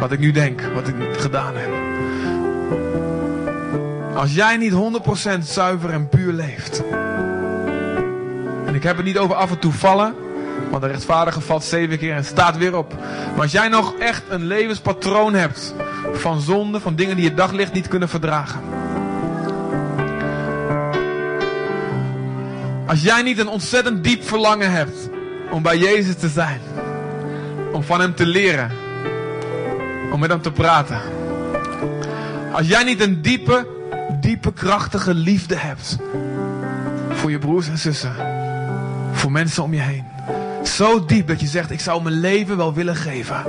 Wat ik nu denk, wat ik gedaan heb. Als jij niet 100% zuiver en puur leeft. Ik heb het niet over af en toe vallen. Want de rechtvaardige valt zeven keer en staat weer op. Maar als jij nog echt een levenspatroon hebt. Van zonde, van dingen die je daglicht niet kunnen verdragen. Als jij niet een ontzettend diep verlangen hebt. Om bij Jezus te zijn. Om van hem te leren. Om met hem te praten. Als jij niet een diepe, diepe, krachtige liefde hebt. Voor je broers en zussen. Voor mensen om je heen. Zo diep dat je zegt, ik zou mijn leven wel willen geven.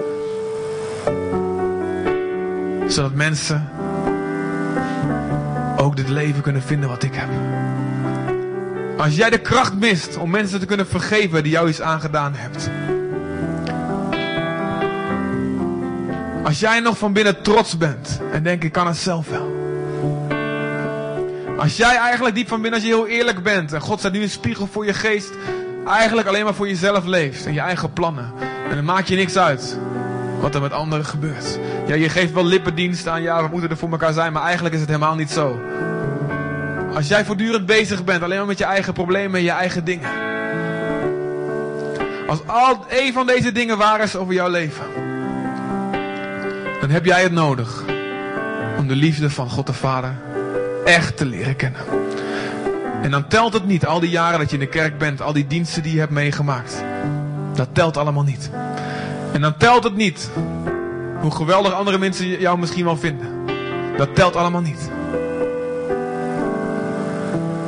Zodat mensen ook dit leven kunnen vinden wat ik heb. Als jij de kracht mist om mensen te kunnen vergeven die jou iets aangedaan hebt. Als jij nog van binnen trots bent en denkt ik kan het zelf wel. Als jij eigenlijk diep van binnen, als je heel eerlijk bent en God staat nu een spiegel voor je geest, eigenlijk alleen maar voor jezelf leeft en je eigen plannen. En dan maakt je niks uit wat er met anderen gebeurt. Ja, je geeft wel lippendienst aan, ja, we moeten er voor elkaar zijn, maar eigenlijk is het helemaal niet zo. Als jij voortdurend bezig bent, alleen maar met je eigen problemen en je eigen dingen. Als al een van deze dingen waar is over jouw leven, dan heb jij het nodig om de liefde van God de Vader echt te leren kennen. En dan telt het niet, al die jaren dat je in de kerk bent, al die diensten die je hebt meegemaakt. Dat telt allemaal niet. En dan telt het niet hoe geweldig andere mensen jou misschien wel vinden. Dat telt allemaal niet.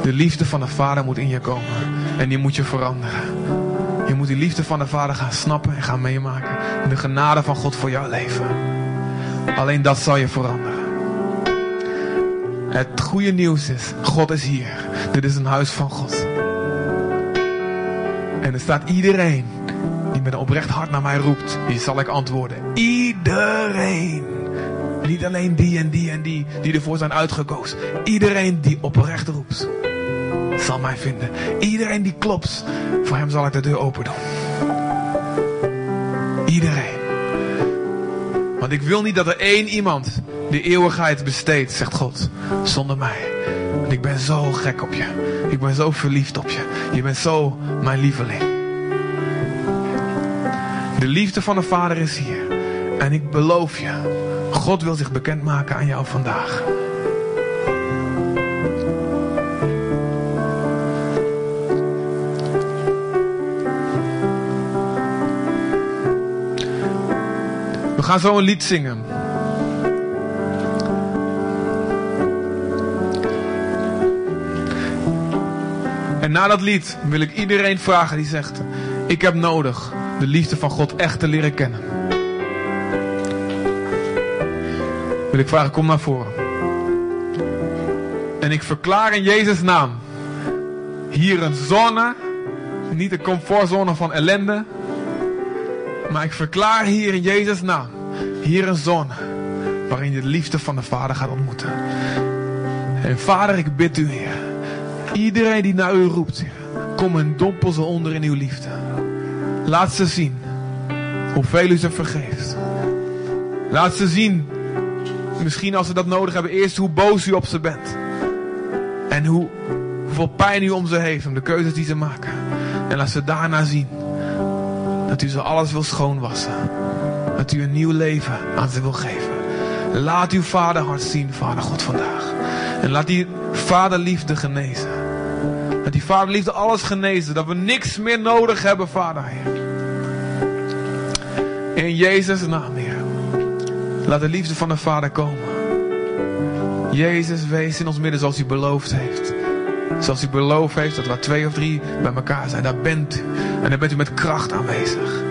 De liefde van de Vader moet in je komen. En die moet je veranderen. Je moet die liefde van de Vader gaan snappen en gaan meemaken. En de genade van God voor jouw leven. Alleen dat zal je veranderen. Het goede nieuws is, God is hier. Dit is een huis van God. En er staat iedereen die met een oprecht hart naar mij roept, die zal ik antwoorden. Iedereen. Niet alleen die en die en die die ervoor zijn uitgekozen. Iedereen die oprecht roept, zal mij vinden. Iedereen die klopt, voor hem zal ik de deur open doen. Iedereen. Want ik wil niet dat er één iemand de eeuwigheid besteedt, zegt God, zonder mij. Want ik ben zo gek op je. Ik ben zo verliefd op je. Je bent zo mijn lieveling. De liefde van de Vader is hier. En ik beloof je, God wil zich bekendmaken aan jou vandaag. We gaan zo een lied zingen. En na dat lied wil ik iedereen vragen die zegt: Ik heb nodig de liefde van God echt te leren kennen. Wil ik vragen: Kom naar voren. En ik verklaar in Jezus' naam hier een zone, niet een comfortzone van ellende, maar ik verklaar hier in Jezus' naam hier een zone waarin je de liefde van de Vader gaat ontmoeten. En Vader, ik bid u, Heer. Iedereen die naar u roept, kom en dompel ze onder in uw liefde. Laat ze zien hoeveel u ze vergeeft. Laat ze zien, misschien als ze dat nodig hebben, eerst hoe boos u op ze bent. En hoe, hoeveel pijn u om ze heeft, om de keuzes die ze maken. En laat ze daarna zien dat u ze alles wil schoonwassen. Dat u een nieuw leven aan ze wil geven. Laat uw vaderhart zien, Vader God, vandaag. En laat die vaderliefde genezen. Die vaderliefde alles genezen. Dat we niks meer nodig hebben, Vader, Heer. In Jezus' naam, Heer. Laat de liefde van de Vader komen. Jezus, wees in ons midden zoals u beloofd heeft. Zoals u beloofd heeft dat waar twee of drie bij elkaar zijn, daar bent u. En daar bent u met kracht aanwezig.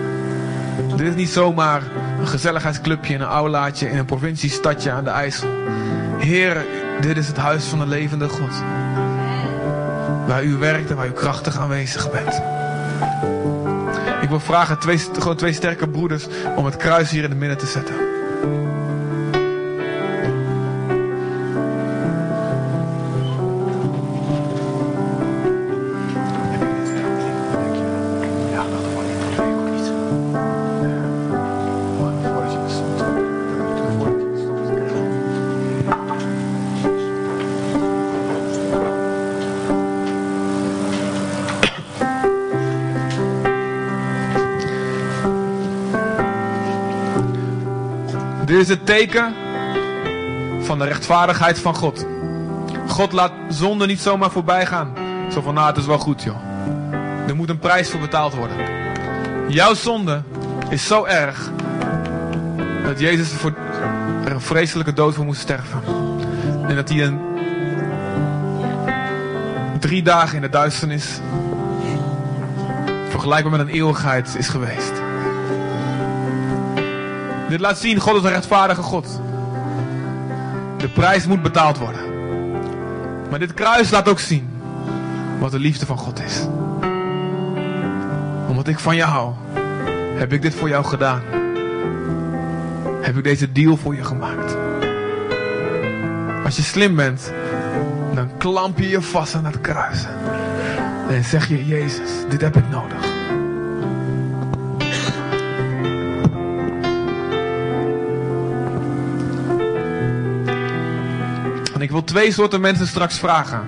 Dit is niet zomaar een gezelligheidsclubje in een aulaatje in een provinciestadje aan de IJssel. Heer, dit is het huis van de levende God. Waar u werkt en waar u krachtig aanwezig bent. Ik wil vragen twee, gewoon twee sterke broeders om het kruis hier in het midden te zetten. Teken van de rechtvaardigheid van God. God laat zonde niet zomaar voorbij gaan. Zo van, nou het is wel goed joh. Er moet een prijs voor betaald worden. Jouw zonde is zo erg dat Jezus voor een vreselijke dood voor moest sterven. En dat hij een drie dagen in de duisternis vergelijkbaar met een eeuwigheid is geweest. Dit laat zien, God is een rechtvaardige God. De prijs moet betaald worden. Maar dit kruis laat ook zien wat de liefde van God is. Omdat ik van je hou, heb ik dit voor jou gedaan. Heb ik deze deal voor je gemaakt. Als je slim bent, dan klamp je je vast aan het kruis. En zeg je, Jezus, dit heb ik nodig. En ik wil twee soorten mensen straks vragen.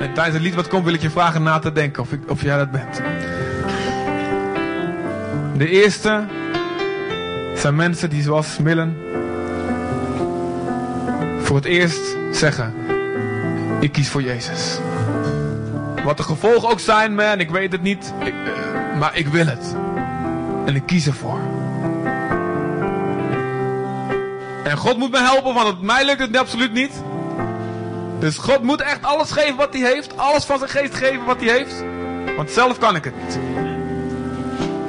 En tijdens het lied wat komt wil ik je vragen na te denken of, ik, of jij dat bent. De eerste zijn mensen die zoals Millen voor het eerst zeggen, ik kies voor Jezus. Wat de gevolgen ook zijn, man, ik weet het niet, uh, maar ik wil het. En ik kies ervoor. En God moet me helpen, want het, mij lukt het absoluut niet. Dus God moet echt alles geven wat hij heeft. Alles van zijn geest geven wat hij heeft. Want zelf kan ik het niet.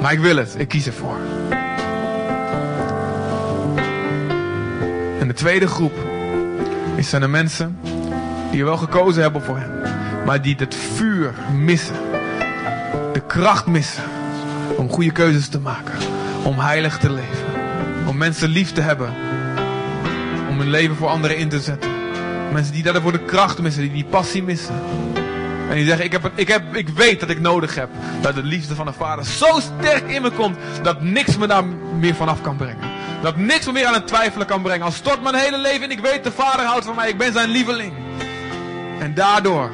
Maar ik wil het. Ik kies ervoor. En de tweede groep is zijn de mensen die wel gekozen hebben voor hem. Maar die het vuur missen. De kracht missen. Om goede keuzes te maken. Om heilig te leven. Om mensen lief te hebben. Om hun leven voor anderen in te zetten. Mensen die daarvoor de kracht missen, die die passie missen. En die zeggen, ik, heb, ik, heb, ik weet dat ik nodig heb dat de liefde van de vader zo sterk in me komt, dat niks me daar meer vanaf kan brengen. Dat niks me meer aan het twijfelen kan brengen. Al stort mijn hele leven en ik weet, de vader houdt van mij, ik ben zijn lieveling. En daardoor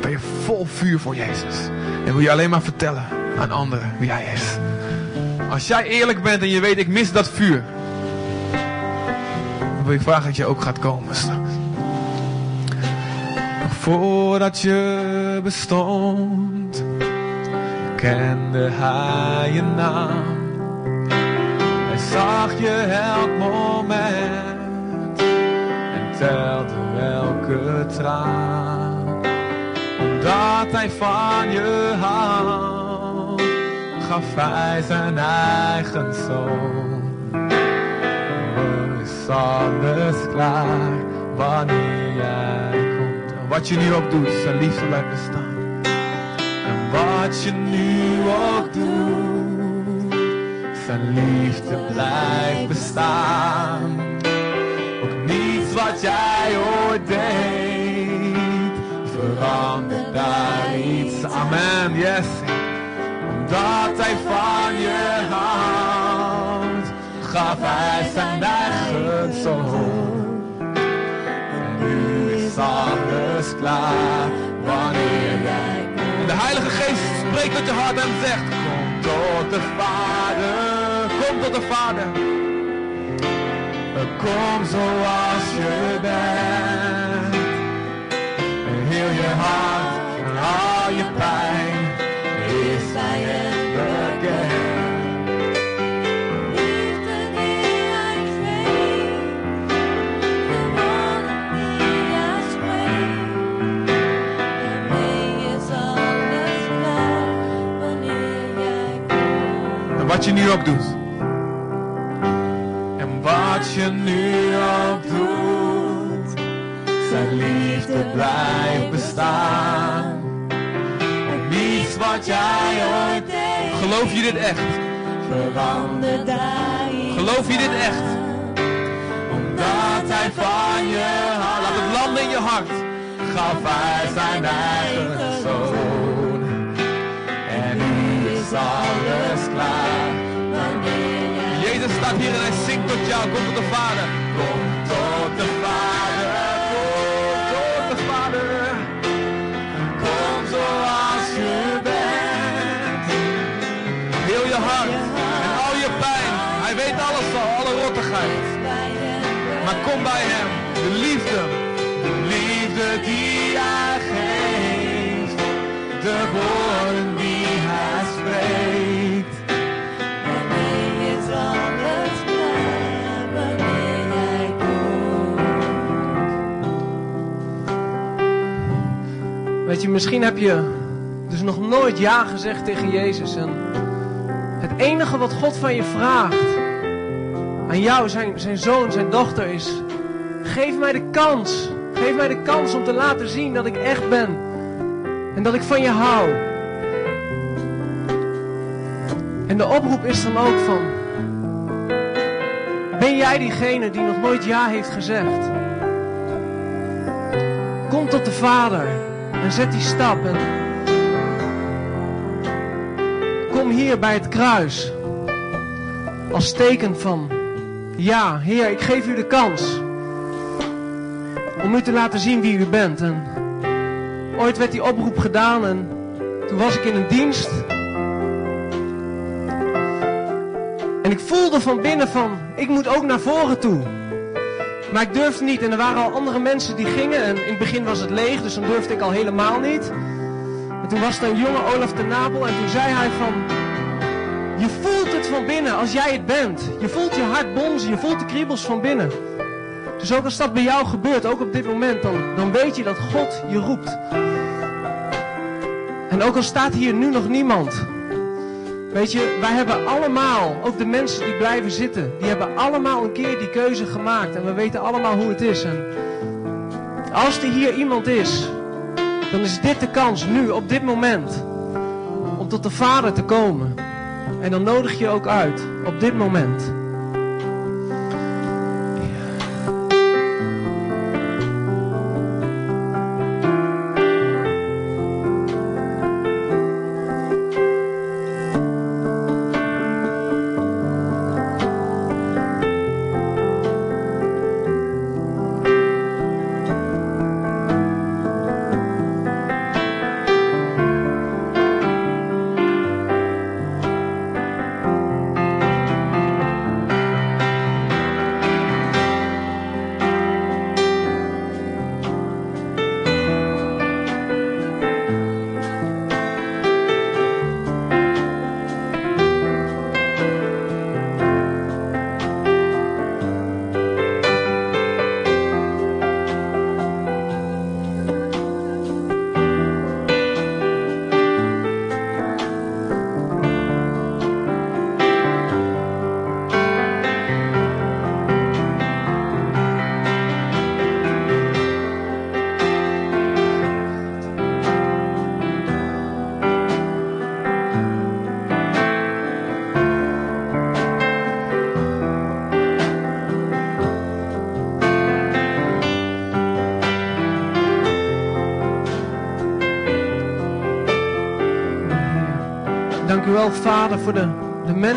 ben je vol vuur voor Jezus. En wil je alleen maar vertellen aan anderen wie hij is. Als jij eerlijk bent en je weet, ik mis dat vuur. Ik vragen dat je ook gaat komen straks. Voordat je bestond, kende hij je naam. Hij zag je elk moment en telde elke traan. Omdat hij van je houdt, gaf hij zijn eigen zoon. Alles klaar wanneer jij wat je nu ook doet, zijn liefde blijft bestaan. En wat je nu ook doet, zijn liefde blijft bestaan. Ook niets wat jij ooit deed, verandert daar iets. Amen, yes. Omdat hij van je houdt, gaf hij zijn klaar wanneer jij komt. De Heilige Geest spreekt tot je hart en zegt: Kom tot de Vader, kom tot de Vader. Kom zoals je bent. En heel je hart en al je pijn wat je nu ook doet. En wat je nu ook doet, zijn liefde blijft bestaan. En niets wat jij ooit deed. Geloof je dit echt? Verander daarin. Geloof je dit echt? Omdat hij van je houdt. Laat het landen in je hart. Gaf hij zijn eigen zoon. En nu is alles hij zingt tot jou. Kom tot de Vader. Kom tot de Vader. Kom tot de Vader. Kom zoals je bent. Heel je hart en al je pijn. Hij weet alles al, alle rottigheid. Maar kom bij hem. De liefde. De liefde die Misschien heb je dus nog nooit ja gezegd tegen Jezus. En het enige wat God van je vraagt aan jou, zijn, zijn zoon, zijn dochter, is: geef mij de kans. Geef mij de kans om te laten zien dat ik echt ben. En dat ik van je hou. En de oproep is dan ook van, ben jij diegene die nog nooit ja heeft gezegd? Kom tot de Vader en zet die stap en kom hier bij het kruis als teken van, ja Heer, ik geef u de kans om u te laten zien wie u bent. En ooit werd die oproep gedaan en toen was ik in een dienst. En ik voelde van binnen van, ik moet ook naar voren toe. Maar ik durfde niet en er waren al andere mensen die gingen. En in het begin was het leeg, dus dan durfde ik al helemaal niet. En toen was er een jonge Olaf de Napel en toen zei hij van... Je voelt het van binnen als jij het bent. Je voelt je hart bonzen, je voelt de kriebels van binnen. Dus ook als dat bij jou gebeurt, ook op dit moment, dan, dan weet je dat God je roept. En ook al staat hier nu nog niemand. Weet je, wij hebben allemaal, ook de mensen die blijven zitten, die hebben allemaal een keer die keuze gemaakt. En we weten allemaal hoe het is. En als er hier iemand is, dan is dit de kans, nu, op dit moment, om tot de Vader te komen. En dan nodig je ook uit, op dit moment.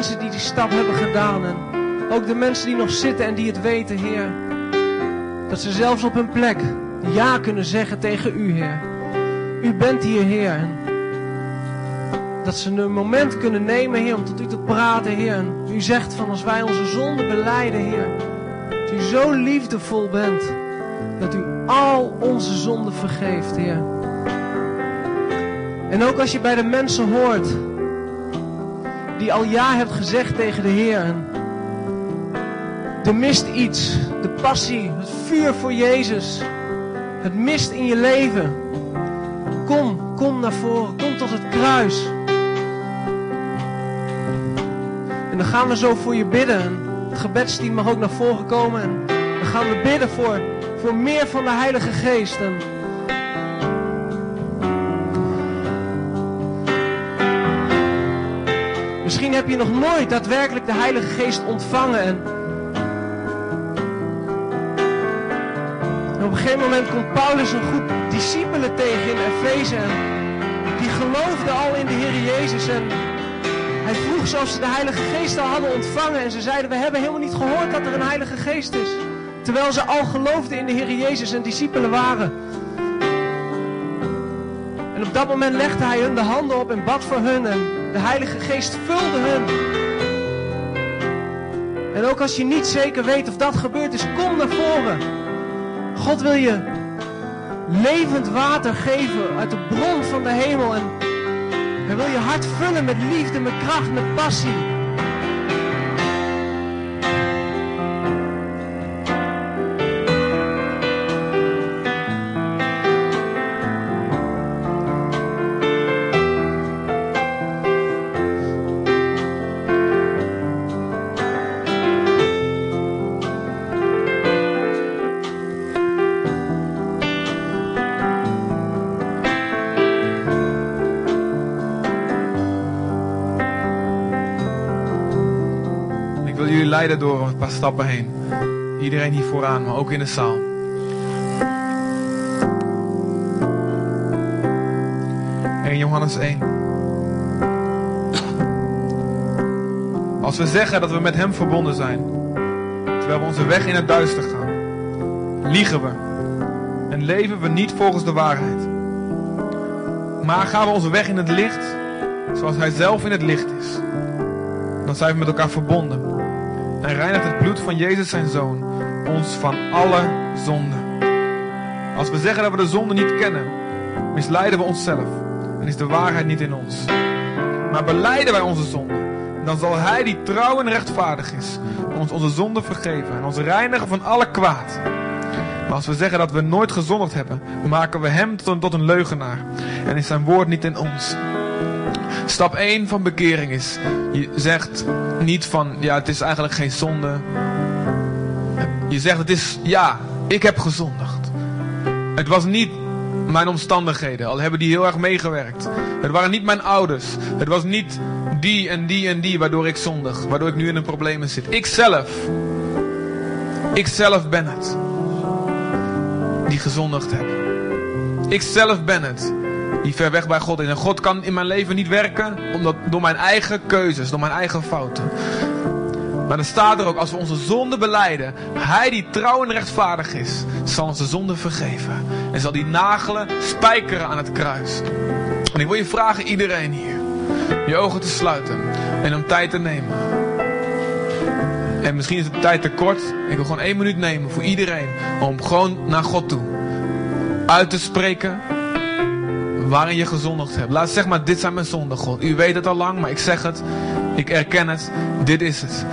Mensen die die stap hebben gedaan. En ook de mensen die nog zitten en die het weten, Heer. Dat ze zelfs op hun plek ja kunnen zeggen tegen u, Heer. U bent hier, Heer. Dat ze een moment kunnen nemen, Heer, om tot u te praten, Heer. En u zegt van als wij onze zonde beleiden, Heer. Dat u zo liefdevol bent. Dat u al onze zonden vergeeft, Heer. En ook als je bij de mensen hoort die al ja hebt gezegd tegen de Heer. Er mist iets, de passie, het vuur voor Jezus. Het mist in je leven. Kom, kom naar voren, kom tot het kruis. En dan gaan we zo voor je bidden. En het gebedsteam mag ook naar voren komen. En dan gaan we bidden voor, voor meer van de Heilige Geest. Misschien heb je nog nooit daadwerkelijk de Heilige Geest ontvangen. En op een gegeven moment komt Paulus een groep discipelen tegen in Efeze. En die geloofden al in de Heer Jezus. En hij vroeg ze of ze de Heilige Geest al hadden ontvangen. En ze zeiden, we hebben helemaal niet gehoord dat er een Heilige Geest is. Terwijl ze al geloofden in de Heer Jezus en discipelen waren. En op dat moment legde hij hun de handen op en bad voor hun. En de Heilige Geest vulde hun. En ook als je niet zeker weet of dat gebeurd is, kom naar voren. God wil je levend water geven uit de bron van de hemel. En hij wil je hart vullen met liefde, met kracht, met passie. Leiden door een paar stappen heen. Iedereen hier vooraan, maar ook in de zaal. 1 Johannes 1. Als we zeggen dat we met Hem verbonden zijn, terwijl we onze weg in het duister gaan, liegen we en leven we niet volgens de waarheid. Maar gaan we onze weg in het licht, zoals Hij zelf in het licht is, dan zijn we met elkaar verbonden. En reinigt het bloed van Jezus zijn Zoon ons van alle zonden. Als we zeggen dat we de zonde niet kennen, misleiden we onszelf en is de waarheid niet in ons. Maar beleiden wij onze zonde, dan zal Hij die trouw en rechtvaardig is, ons onze zonde vergeven en ons reinigen van alle kwaad. Maar als we zeggen dat we nooit gezondigd hebben, maken we Hem tot een, tot een leugenaar en is Zijn woord niet in ons. Stap 1 van bekering is, je zegt niet van, ja het is eigenlijk geen zonde. Je zegt het is, ja, ik heb gezondigd. Het was niet mijn omstandigheden, al hebben die heel erg meegewerkt. Het waren niet mijn ouders. Het was niet die en die en die waardoor ik zondig, waardoor ik nu in een problemen zit. Ik zelf, ik zelf ben het die gezondigd heb. Ik zelf ben het die ver weg bij God is. En God kan in mijn leven niet werken omdat, door mijn eigen keuzes, door mijn eigen fouten. Maar dan staat er ook, als we onze zonde beleiden, Hij die trouw en rechtvaardig is, zal onze zonde vergeven. En zal die nagelen, spijkeren aan het kruis. En ik wil je vragen, iedereen hier, je ogen te sluiten en om tijd te nemen. En misschien is de tijd te kort. Ik wil gewoon één minuut nemen voor iedereen. Om gewoon naar God toe uit te spreken waarin je gezondigd hebt. Laat zeg maar, dit zijn mijn zonden, God. U weet het al lang, maar ik zeg het. Ik erken het. Dit is het.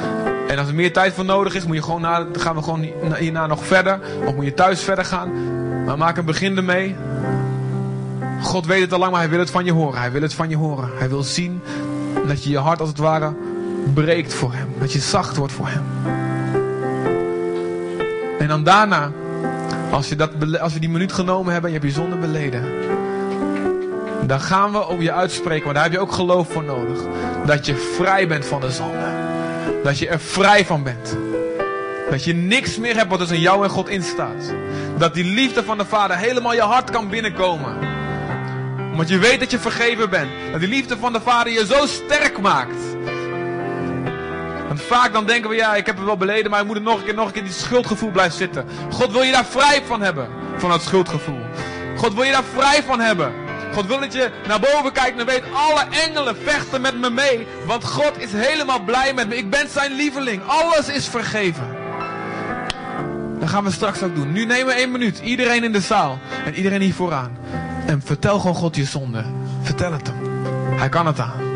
En als er meer tijd voor nodig is, moet je gewoon na, gaan we gewoon hierna nog verder. Of moet je thuis verder gaan. Maar maak een begin ermee. God weet het al lang, maar hij wil het van je horen. Hij wil het van je horen. Hij wil zien dat je je hart als het ware breekt voor hem. Dat je zacht wordt voor hem. En dan daarna, als, je dat, als we die minuut genomen hebben en je hebt je zonde beleden. Dan gaan we op je uitspreken, maar daar heb je ook geloof voor nodig. Dat je vrij bent van de zonde. Dat je er vrij van bent. Dat je niks meer hebt wat tussen jou en God instaat. Dat die liefde van de Vader helemaal je hart kan binnenkomen. Omdat je weet dat je vergeven bent. Dat die liefde van de Vader je zo sterk maakt. Want vaak dan denken we, ja, ik heb het wel beleden, maar ik moet er nog een keer, nog een keer die schuldgevoel blijven zitten. God wil je daar vrij van hebben, van dat schuldgevoel. God wil je daar vrij van hebben. God wil dat je naar boven kijkt en weet, alle engelen vechten met me mee. Want God is helemaal blij met me. Ik ben zijn lieveling. Alles is vergeven. Dat gaan we straks ook doen. Nu nemen we één minuut. Iedereen in de zaal. En iedereen hier vooraan. En vertel gewoon God je zonde. Vertel het hem. Hij kan het aan.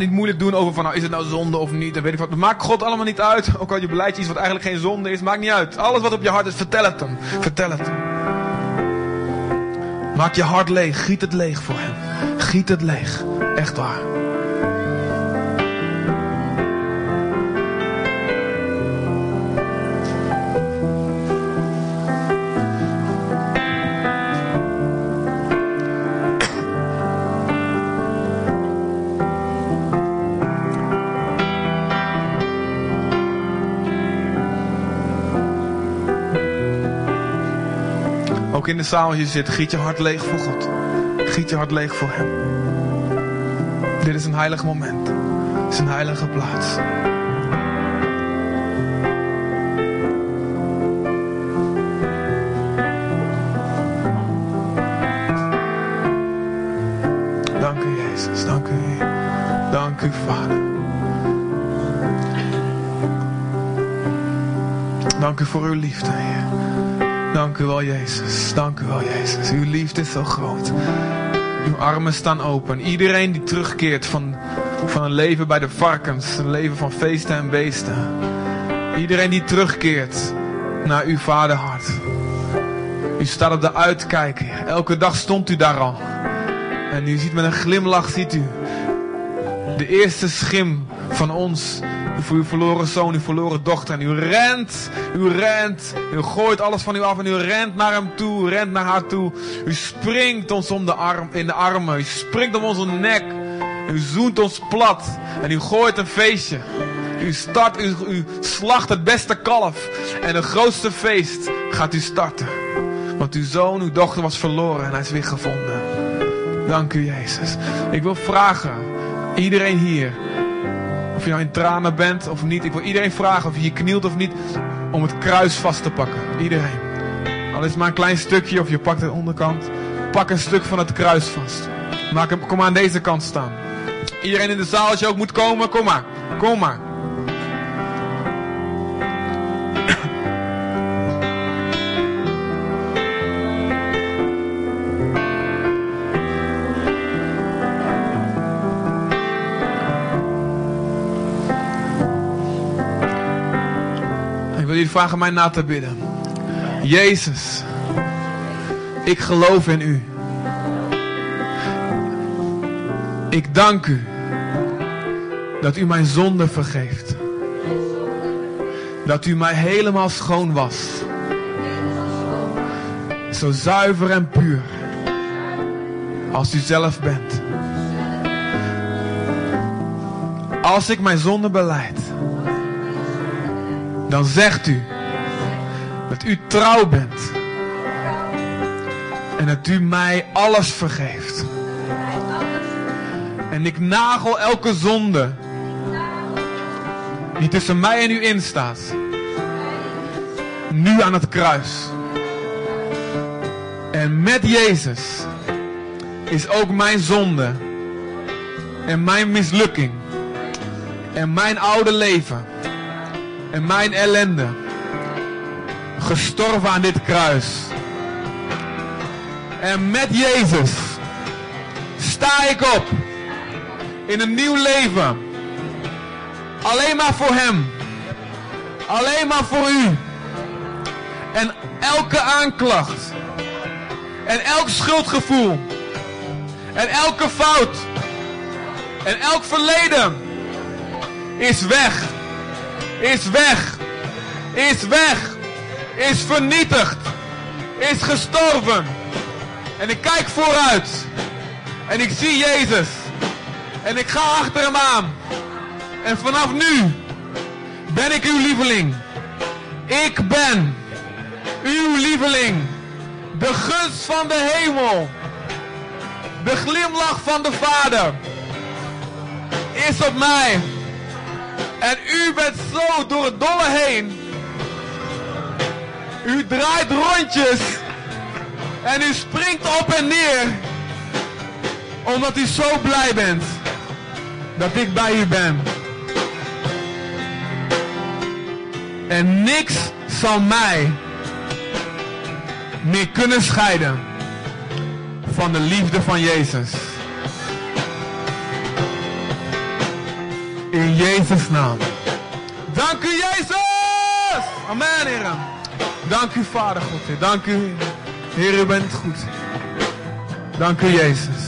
Niet moeilijk doen over van nou is het nou zonde of niet. En weet ik wat. Maakt God allemaal niet uit. Ook al je beleid iets wat eigenlijk geen zonde is. Maakt niet uit. Alles wat op je hart is, vertel het hem. Vertel het. Maak je hart leeg. Giet het leeg voor hem. Giet het leeg. Echt waar. In de zaal je zit, giet je hart leeg voor God. Giet je hart leeg voor Hem. Dit is een heilig moment. Het is een heilige plaats. Dank u Jezus, dank u. Dank u Vader. Dank u voor uw liefde, Heer. Dank u wel, Jezus. Dank u wel, Jezus. Uw liefde is zo groot. Uw armen staan open. Iedereen die terugkeert van, van een leven bij de varkens, een leven van feesten en beesten. Iedereen die terugkeert naar uw vaderhart. U staat op de uitkijk. Elke dag stond u daar al. En u ziet met een glimlach, ziet u, de eerste schim van ons. Voor uw verloren zoon, uw verloren dochter. En u rent, u rent, u gooit alles van u af en u rent naar hem toe, u rent naar haar toe. U springt ons om de arm, in de armen, u springt om onze nek. U zoent ons plat en u gooit een feestje. U start, u, u slacht het beste kalf. En het grootste feest gaat u starten. Want uw zoon, uw dochter was verloren en hij is weer gevonden. Dank u, Jezus. Ik wil vragen, iedereen hier, of je nou in tranen bent of niet. Ik wil iedereen vragen of je knielt of niet, om het kruis vast te pakken. Iedereen. Al is maar een klein stukje of je pakt de onderkant. Pak een stuk van het kruis vast. Maak hem, kom maar aan deze kant staan. Iedereen in de zaal, als je ook moet komen, kom maar. Kom maar. Jullie vragen mij na te bidden. Jezus, ik geloof in u. Ik dank u dat u mijn zonde vergeeft. Dat u mij helemaal schoon was. Zo zuiver en puur als u zelf bent. Als ik mijn zonde beleid, dan zegt u dat u trouw bent. En dat u mij alles vergeeft. En ik nagel elke zonde die tussen mij en u in staat. Nu aan het kruis. En met Jezus is ook mijn zonde en mijn mislukking en mijn oude leven en mijn ellende gestorven aan dit kruis. En met Jezus sta ik op in een nieuw leven. Alleen maar voor Hem. Alleen maar voor U. En elke aanklacht. En elk schuldgevoel. En elke fout. En elk verleden. Is weg. Is weg. Is weg. Is vernietigd. Is gestorven. En ik kijk vooruit. En ik zie Jezus. En ik ga achter hem aan. En vanaf nu ben ik uw lieveling. Ik ben uw lieveling. De gunst van de hemel. De glimlach van de Vader is op mij. En u bent zo door het dolle heen. U draait rondjes. En u springt op en neer. Omdat u zo blij bent dat ik bij u ben. En niks zal mij meer kunnen scheiden van de liefde van Jezus. In Jezus' naam. Dank u Jezus! Amen, heren. Dank u Vader God. Dank u, Heer, u bent goed. Dank u Jezus.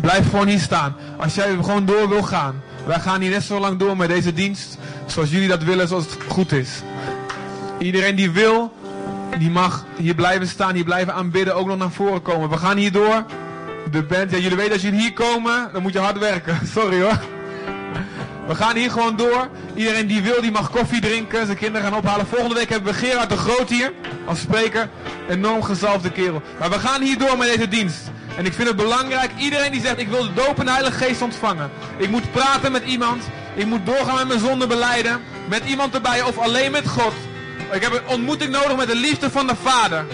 Blijf gewoon hier staan. Als jij gewoon door wil gaan. Wij gaan hier net zo lang door met deze dienst. Zoals jullie dat willen, zoals het goed is. Iedereen die wil, die mag hier blijven staan, hier blijven aanbidden, ook nog naar voren komen. We gaan hier door. De band, ja, jullie weten als jullie hier komen, dan moet je hard werken. Sorry hoor. We gaan hier gewoon door. Iedereen die wil, die mag koffie drinken, zijn kinderen gaan ophalen. Volgende week hebben we Gerard de Groot hier als spreker. Enorm gezalfde kerel. Maar we gaan hier door met deze dienst. En ik vind het belangrijk, iedereen die zegt ik wil de doop en de Heilige Geest ontvangen. Ik moet praten met iemand. Ik moet doorgaan met mijn zonde beleiden. Met iemand erbij of alleen met God. Ik heb een ontmoeting nodig met de liefde van de Vader.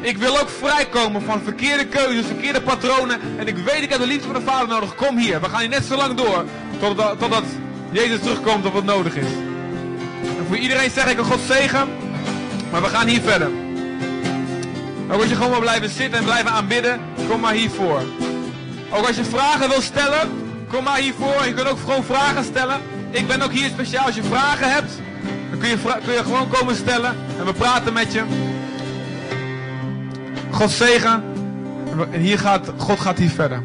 Ik wil ook vrijkomen van verkeerde keuzes, verkeerde patronen. En ik weet, ik heb de liefde van de Vader nodig. Kom hier. We gaan hier net zo lang door. Totdat, totdat Jezus terugkomt of wat nodig is. En voor iedereen zeg ik een God zegen. Maar we gaan hier verder. Ook als je gewoon wil blijven zitten en blijven aanbidden, kom maar hiervoor. Ook als je vragen wil stellen, kom maar hiervoor. Je kunt ook gewoon vragen stellen. Ik ben ook hier speciaal als je vragen hebt. Dan kun je, kun je gewoon komen stellen en we praten met je. God zegen. En hier gaat, God gaat hier verder.